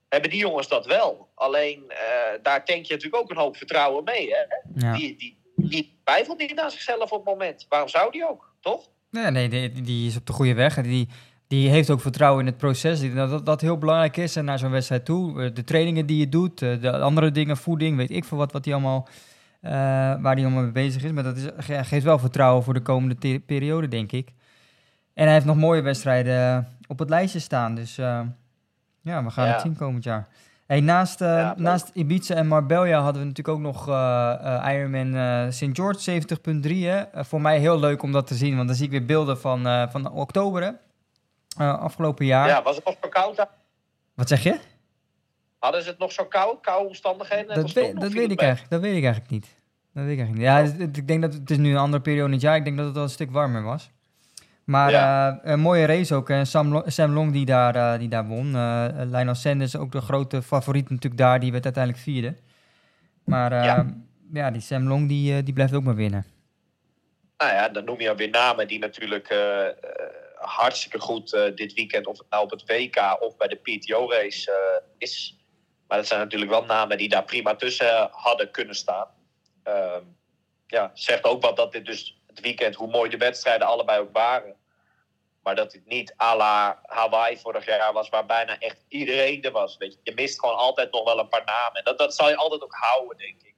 hebben die jongens dat wel. Alleen eh, daar tank je natuurlijk ook een hoop vertrouwen mee. Hè? Ja. Die, die, die twijfelt niet aan zichzelf op het moment. Waarom zou die ook, toch? Nee, nee die, die is op de goede weg. En Die, die heeft ook vertrouwen in het proces. Dat dat heel belangrijk is en naar zo'n wedstrijd toe. Eh, De trainingen die je doet, eh, de andere dingen, voeding, weet ik veel wat, wat hij allemaal, eh, waar hij allemaal mee bezig is. Maar dat is, ge- geeft wel vertrouwen voor de komende periode, denk ik. En hij heeft nog mooie wedstrijden eh, op het lijstje staan. Dus eh, ja, we gaan Ja. het zien komend jaar. Hey, naast, Ja, naast Ibiza en Marbella hadden we natuurlijk ook nog Ironman St. George 70.3. hè. Eh, voor mij heel leuk om dat te zien, want dan zie ik weer beelden van, van oktober, afgelopen jaar. Ja, was het nog zo koud? daar? Wat zeg je? Hadden ze het nog zo koud? Koude omstandigheden? Dat, dat, weet ik eigenlijk, dat weet ik eigenlijk niet. Dat weet ik eigenlijk niet. Ja, het- het- ik denk dat het is nu een andere periode in het jaar. Ik denk dat het wel een stuk warmer was. Maar Ja. eh, een mooie race ook. En Sam, Sam Long die daar, eh, die daar won. Eh Lionel Sanders, ook de grote favoriet natuurlijk daar. Die werd uiteindelijk vierde. Maar ja. Ja. die Sam Long die, die blijft ook maar winnen. Nou ja, dan noem je alweer namen die natuurlijk hartstikke goed dit weekend, of het nou op het WK of bij de PTO-race is. Maar dat zijn natuurlijk wel namen die daar prima tussen hadden kunnen staan. Ehm, ja, zegt ook wat dat dit dus het weekend, hoe mooi de wedstrijden allebei ook waren. Maar dat het niet à la Hawaii vorig jaar was, waar bijna echt iedereen er was. Weet je. je mist gewoon altijd nog wel een paar namen. En dat, dat zal je altijd ook houden, denk ik.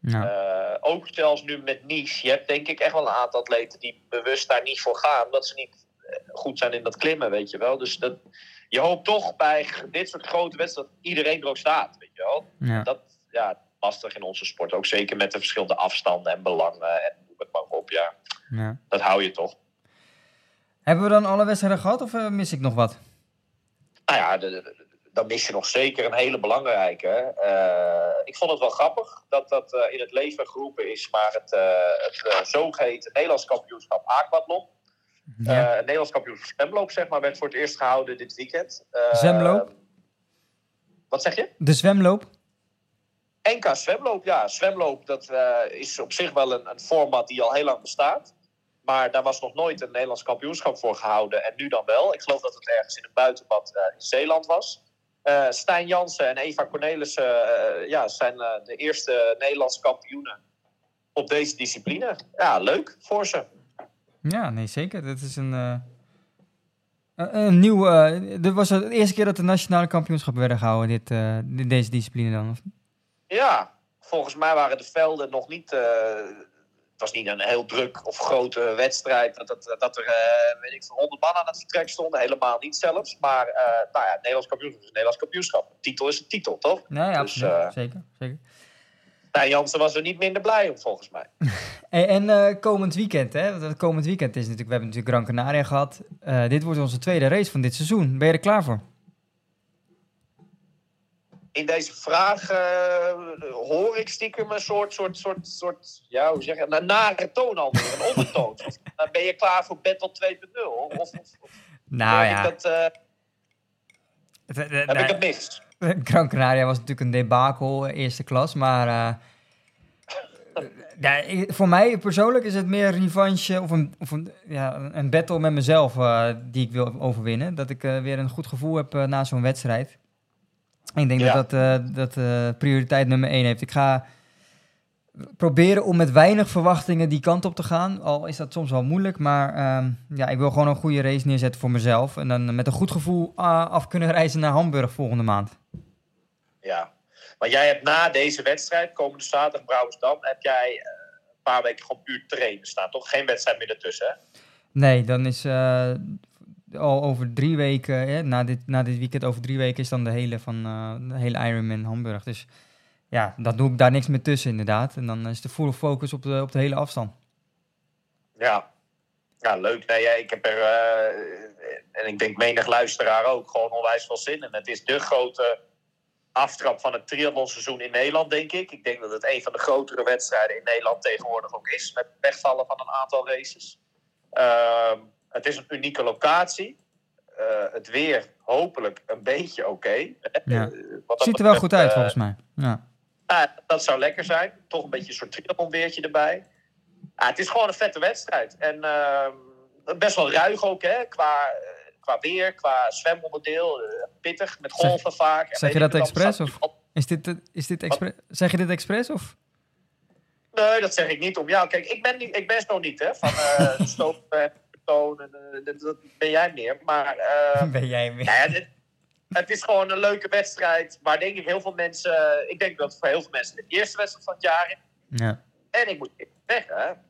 Nou, Eh, ook zelfs nu met Nice. Je hebt denk ik echt wel een aantal atleten die bewust daar niet voor gaan. Omdat ze niet eh, goed zijn in dat klimmen, weet je wel. Dus dat, je hoopt toch bij dit soort grote wedstrijden dat iedereen er ook staat, weet je wel. ja. Dat, ja, lastig in onze sport. Ook zeker met de verschillende afstanden en belangen en noem het maar op. Ja, ja. dat hou je toch. Hebben we dan alle wedstrijden gehad of eh, mis ik nog wat? Nou ja, de- de- dan mis je nog zeker een hele belangrijke. Eh, ik vond het wel grappig dat dat eh, in het leven geroepen is, maar het, het eh, zogeheten Nederlands kampioenschap. Ja. Het Nederlands kampioenschap zwemloop, zeg maar, werd voor het eerst gehouden dit weekend. Zwemloop? Wat zeg je? De zwemloop? NK zwemloop, ja. Zwemloop, dat eh, is op zich wel een, een format die al heel lang bestaat. Maar daar was nog nooit een Nederlands kampioenschap voor gehouden. En nu dan wel. Ik geloof dat het ergens in een buitenbad eh, in Zeeland was. Eh, Stijn Jansen en Eva Cornelissen ja, zijn de eerste Nederlandse kampioenen op deze discipline. Ja, leuk voor ze. Ja, nee, zeker. Dat is een, een, nieuw... dit was de eerste keer dat de nationale kampioenschappen werden gehouden, dit, dit- deze discipline dan. Ja, volgens mij waren de velden nog niet. eh, het was niet een heel druk of grote wedstrijd. Dat, dat, dat er, eh, weet ik veel, 100 man aan het vertrek stonden. Helemaal niet zelfs. Maar, eh, nou ja, Nederlands kampioenschap is een Nederlands kampioenschap. Titel is een titel, toch? Nee, ja, Dus, absoluut. zeker, zeker. Nou, Jansen was er niet minder blij om, volgens mij. En komend weekend, hè? het komend weekend is natuurlijk... We hebben natuurlijk Gran Canaria gehad. Eh, dit wordt onze tweede race van dit seizoen. Ben je er klaar voor? In deze vraag eh, hoor ik stiekem een soort, soort, soort, soort ja, hoe zeg je, een nare toon alweer, een ondertoon. Dan ben je klaar voor Battle 2.0? Of, of, of Nou heb ja. ik dat, eh, Het- heb ik het mis? Gran Canaria was natuurlijk een debakel, eh, eerste klas, maar... voor mij persoonlijk is het meer revanche of een, of een, ja, een- een battle met mezelf die ik wil overwinnen. Dat ik weer een goed gevoel heb na zo'n wedstrijd. Ik denk Ja. dat dat, eh, dat eh, prioriteit nummer één heeft. Ik ga proberen om met weinig verwachtingen die kant op te gaan. Al is dat soms wel moeilijk, maar ehm, ja, ik wil gewoon een goede race neerzetten voor mezelf. En dan met een goed gevoel ah, af kunnen reizen naar Hamburg volgende maand. Ja. Maar jij hebt na deze wedstrijd, komende zaterdag Brouwersdam, heb jij eh, een paar weken gewoon puur trainen staan. Toch geen wedstrijd meer ertussen, hè? Nee, dan is eh, al over drie weken, na, dit, na dit weekend over drie weken is dan de hele, van, eh, de hele Ironman Hamburg. Dus ja, dan doe ik daar niks meer tussen inderdaad. En dan is de full focus op de, op de hele afstand. Ja. Ja, leuk. Nee, ja, ik heb er, eh, en ik denk menig luisteraar ook, gewoon onwijs veel zin in. Het is de grote aftrap van het triathlonseizoen in Nederland, denk ik. Ik denk dat het een van de grotere wedstrijden in Nederland tegenwoordig ook is. Met wegvallen van een aantal races. Ehm, het is een unieke locatie. Eh, het weer hopelijk een beetje oké. Ja. Eh, Ziet er wel goed uit eh, volgens mij. Ja. dat zou lekker zijn. Toch een beetje een soort triathlonweertje erbij. Het is gewoon een vette wedstrijd. En ehm, best wel ruig ook, hè? Qua, qua weer, qua zwemonderdeel. pittig, met Zeg- golven vaak. Zeg je dat expres, of? Is dit, is dit expres? Zeg je dit expres of? Nee, dat zeg ik niet om jou. Kijk, ik ben, niet, ik ben zo niet, hè? Van stoot en toon. En, eh, dat, dat ben jij meer. Maar eh, Ben jij? Nou ja, dit- het is gewoon een leuke wedstrijd. Waar denk ik heel veel mensen. Ik denk dat het voor heel veel mensen de eerste wedstrijd van het jaar is. Ja. En ik moet zeggen,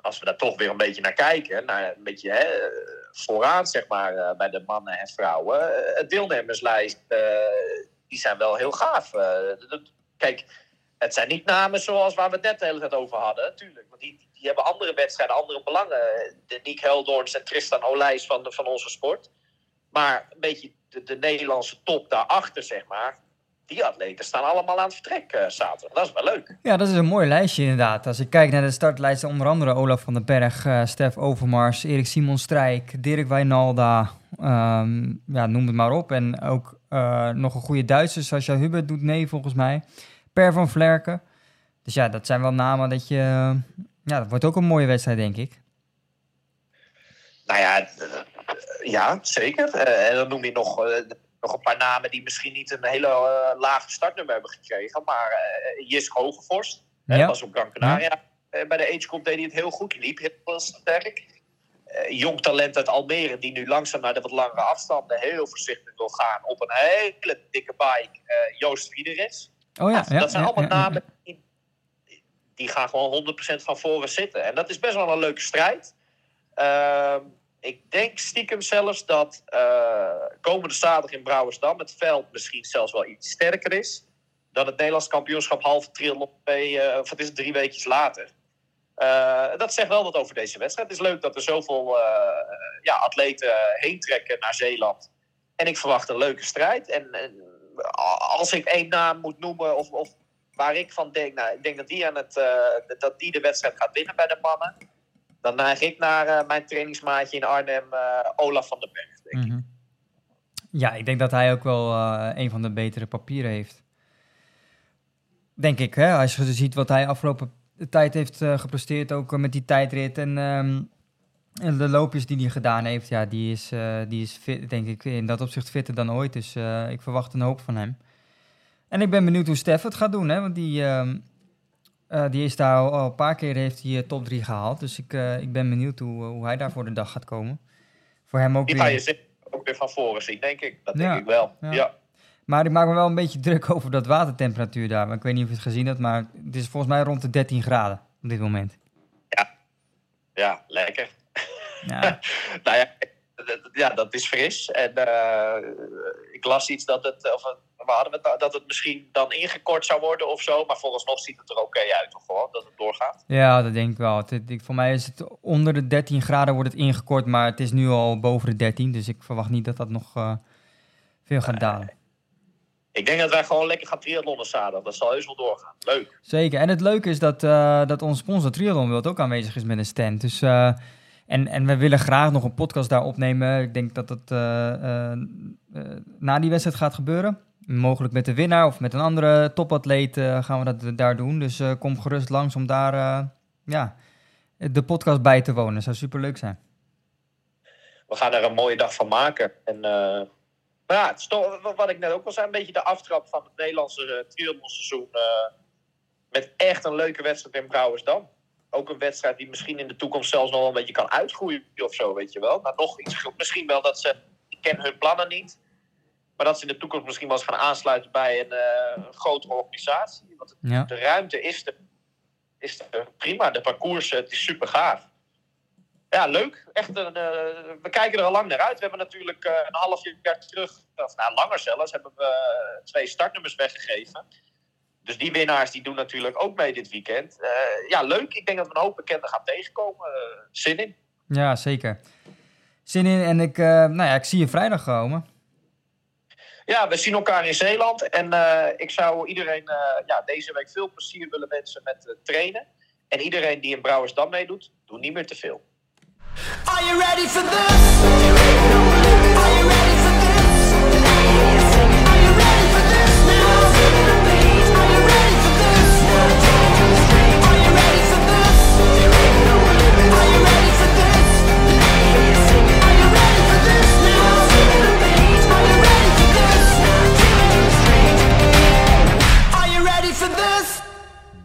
als we daar toch weer een beetje naar kijken, naar een beetje hè, vooraan zeg maar eh, bij de mannen en vrouwen, eh, het deelnemerslijst, eh, die zijn wel heel gaaf. Eh, kijk, het zijn niet namen zoals waar we het net de hele tijd over hadden, natuurlijk. Want die, die hebben andere wedstrijden, andere belangen. De Nick Heldoorns en Tristan Olijs van, de, van onze sport. Maar een beetje de, de Nederlandse top daarachter, zeg maar. Die atleten staan allemaal aan het vertrek eh, zaterdag. Dat is wel leuk. Ja, dat is een mooi lijstje inderdaad. Als ik kijk naar de startlijst, onder andere Olaf van den Berg, eh, Stef Overmars, Erik Simon Strijk, Dirk Wijnalda, ehm, ja, noem het maar op. En ook eh, nog een goede Duitser, Sascha Hubert doet mee volgens mij. Per van Vlerken. Dus ja, dat zijn wel namen dat je... ja, dat wordt ook een mooie wedstrijd, denk ik. Nou ja, eh, ja zeker. Eh, en dan noem je nog, eh, nog een paar namen die misschien niet een hele eh, lage startnummer hebben gekregen. Maar eh Jisk Hogevorst, Ja. was op Gran Canaria. Eh, bij de Age Group deed hij het heel goed. Liep heel sterk. Eh, jong talent uit Almere die nu langzaam naar de wat langere afstanden heel voorzichtig wil gaan op een hele dikke bike. eh, Joost Fiederis. Oh ja, ja dat zijn allemaal namen die, die gaan gewoon 100% van voren zitten. En dat is best wel een leuke strijd. Ehm, ik denk stiekem zelfs dat eh, komende zaterdag in Brouwersdam het veld misschien zelfs wel iets sterker is dan het Nederlands kampioenschap halve triathlon twee, eh, of het is drie weekjes later. Eh, dat zegt wel wat over deze wedstrijd. Het is leuk dat er zoveel ja, atleten heen trekken naar Zeeland. En ik verwacht een leuke strijd. En, en als ik één naam moet noemen, of, of waar ik van denk, nou, ik denk dat die, aan het, eh, dat die de wedstrijd gaat winnen bij de mannen. Dan neig ik naar eh, mijn trainingsmaatje in Arnhem, eh, Olaf van den Berg. Denk ik. Mhm. Ja, ik denk dat hij ook wel een van de betere papieren heeft. Denk ik, hè? als je ziet wat hij afgelopen tijd heeft gepresteerd, ook met die tijdrit en, ehm, en de loopjes die hij gedaan heeft, ja, die is, eh, die is fit, denk ik in dat opzicht fitter dan ooit. Dus eh, ik verwacht een hoop van hem. En ik ben benieuwd hoe Stef het gaat doen, hè? want die, ehm, eh, die is daar al, al een paar keer heeft hij top 3 gehaald. Dus ik, ik ben benieuwd hoe, hoe hij daar voor de dag gaat komen. Voor hem ook Die weer. ga je zeker ook weer van voren zien, denk ik. Dat denk Ja, ik wel. ja. ja. Maar ik maak me wel een beetje druk over dat watertemperatuur daar. Ik weet niet of je het gezien hebt, maar het is volgens mij rond de 13 graden op dit moment. Ja, lekker. Ja, nou ja, ja, dat is fris. En eh, ik las iets dat het, of we hadden het, nou- dat het misschien dan ingekort zou worden of zo. Maar vooralsnog ziet het er oké uit, toch gewoon, dat het doorgaat. ja dat denk ik wel. Het, het- ik- voor mij is het onder de 13 graden wordt het ingekort, maar het is nu al boven de 13. Dus ik verwacht niet dat dat nog eh, veel gaat dalen. Ik denk dat wij gewoon lekker gaan triathlonnen zaterdag. Dat zal heus wel doorgaan. Leuk. Zeker. En het leuke is dat, eh, dat onze sponsor Triathlon World ook aanwezig is met een stand. Dus, eh, en, en we willen graag nog een podcast daar opnemen. Ik denk dat dat eh, eh, eh, na die wedstrijd gaat gebeuren. Mogelijk met de winnaar of met een andere topatleet gaan we dat daar doen. Dus kom gerust langs om daar ja, de podcast bij te wonen. Zou superleuk zijn. We gaan er een mooie dag van maken. En, ja, het wat ik net ook al zei, een beetje de aftrap van het Nederlandse uh, met echt een leuke wedstrijd in Brouwersdam. Ook een wedstrijd die misschien in de toekomst zelfs nog wel een beetje kan uitgroeien of zo, weet je wel. Maar nog iets, misschien wel dat ze, ik ken hun plannen niet. Maar dat ze in de toekomst misschien wel eens gaan aansluiten bij een, een grotere organisatie. Want Ja. de ruimte is er, is prima. De parcours, het is super gaaf. Ja, leuk. Echt een, eh, we kijken er al lang naar uit. We hebben natuurlijk eh, een half jaar terug, of nou, langer zelfs, hebben we twee startnummers weggegeven. Dus die winnaars die doen natuurlijk ook mee dit weekend. Eh, ja, leuk. Ik denk dat we een hoop bekenden gaan tegenkomen. Eh, zin in. ja, zeker. Zin in en ik, eh, nou ja, ik zie je vrijdag komen. Ja, we zien elkaar in Zeeland. En eh, ik zou iedereen eh, ja, deze week veel plezier willen wensen met trainen. En iedereen die in Brouwersdam meedoet, doe niet meer te veel. Are you ready for this?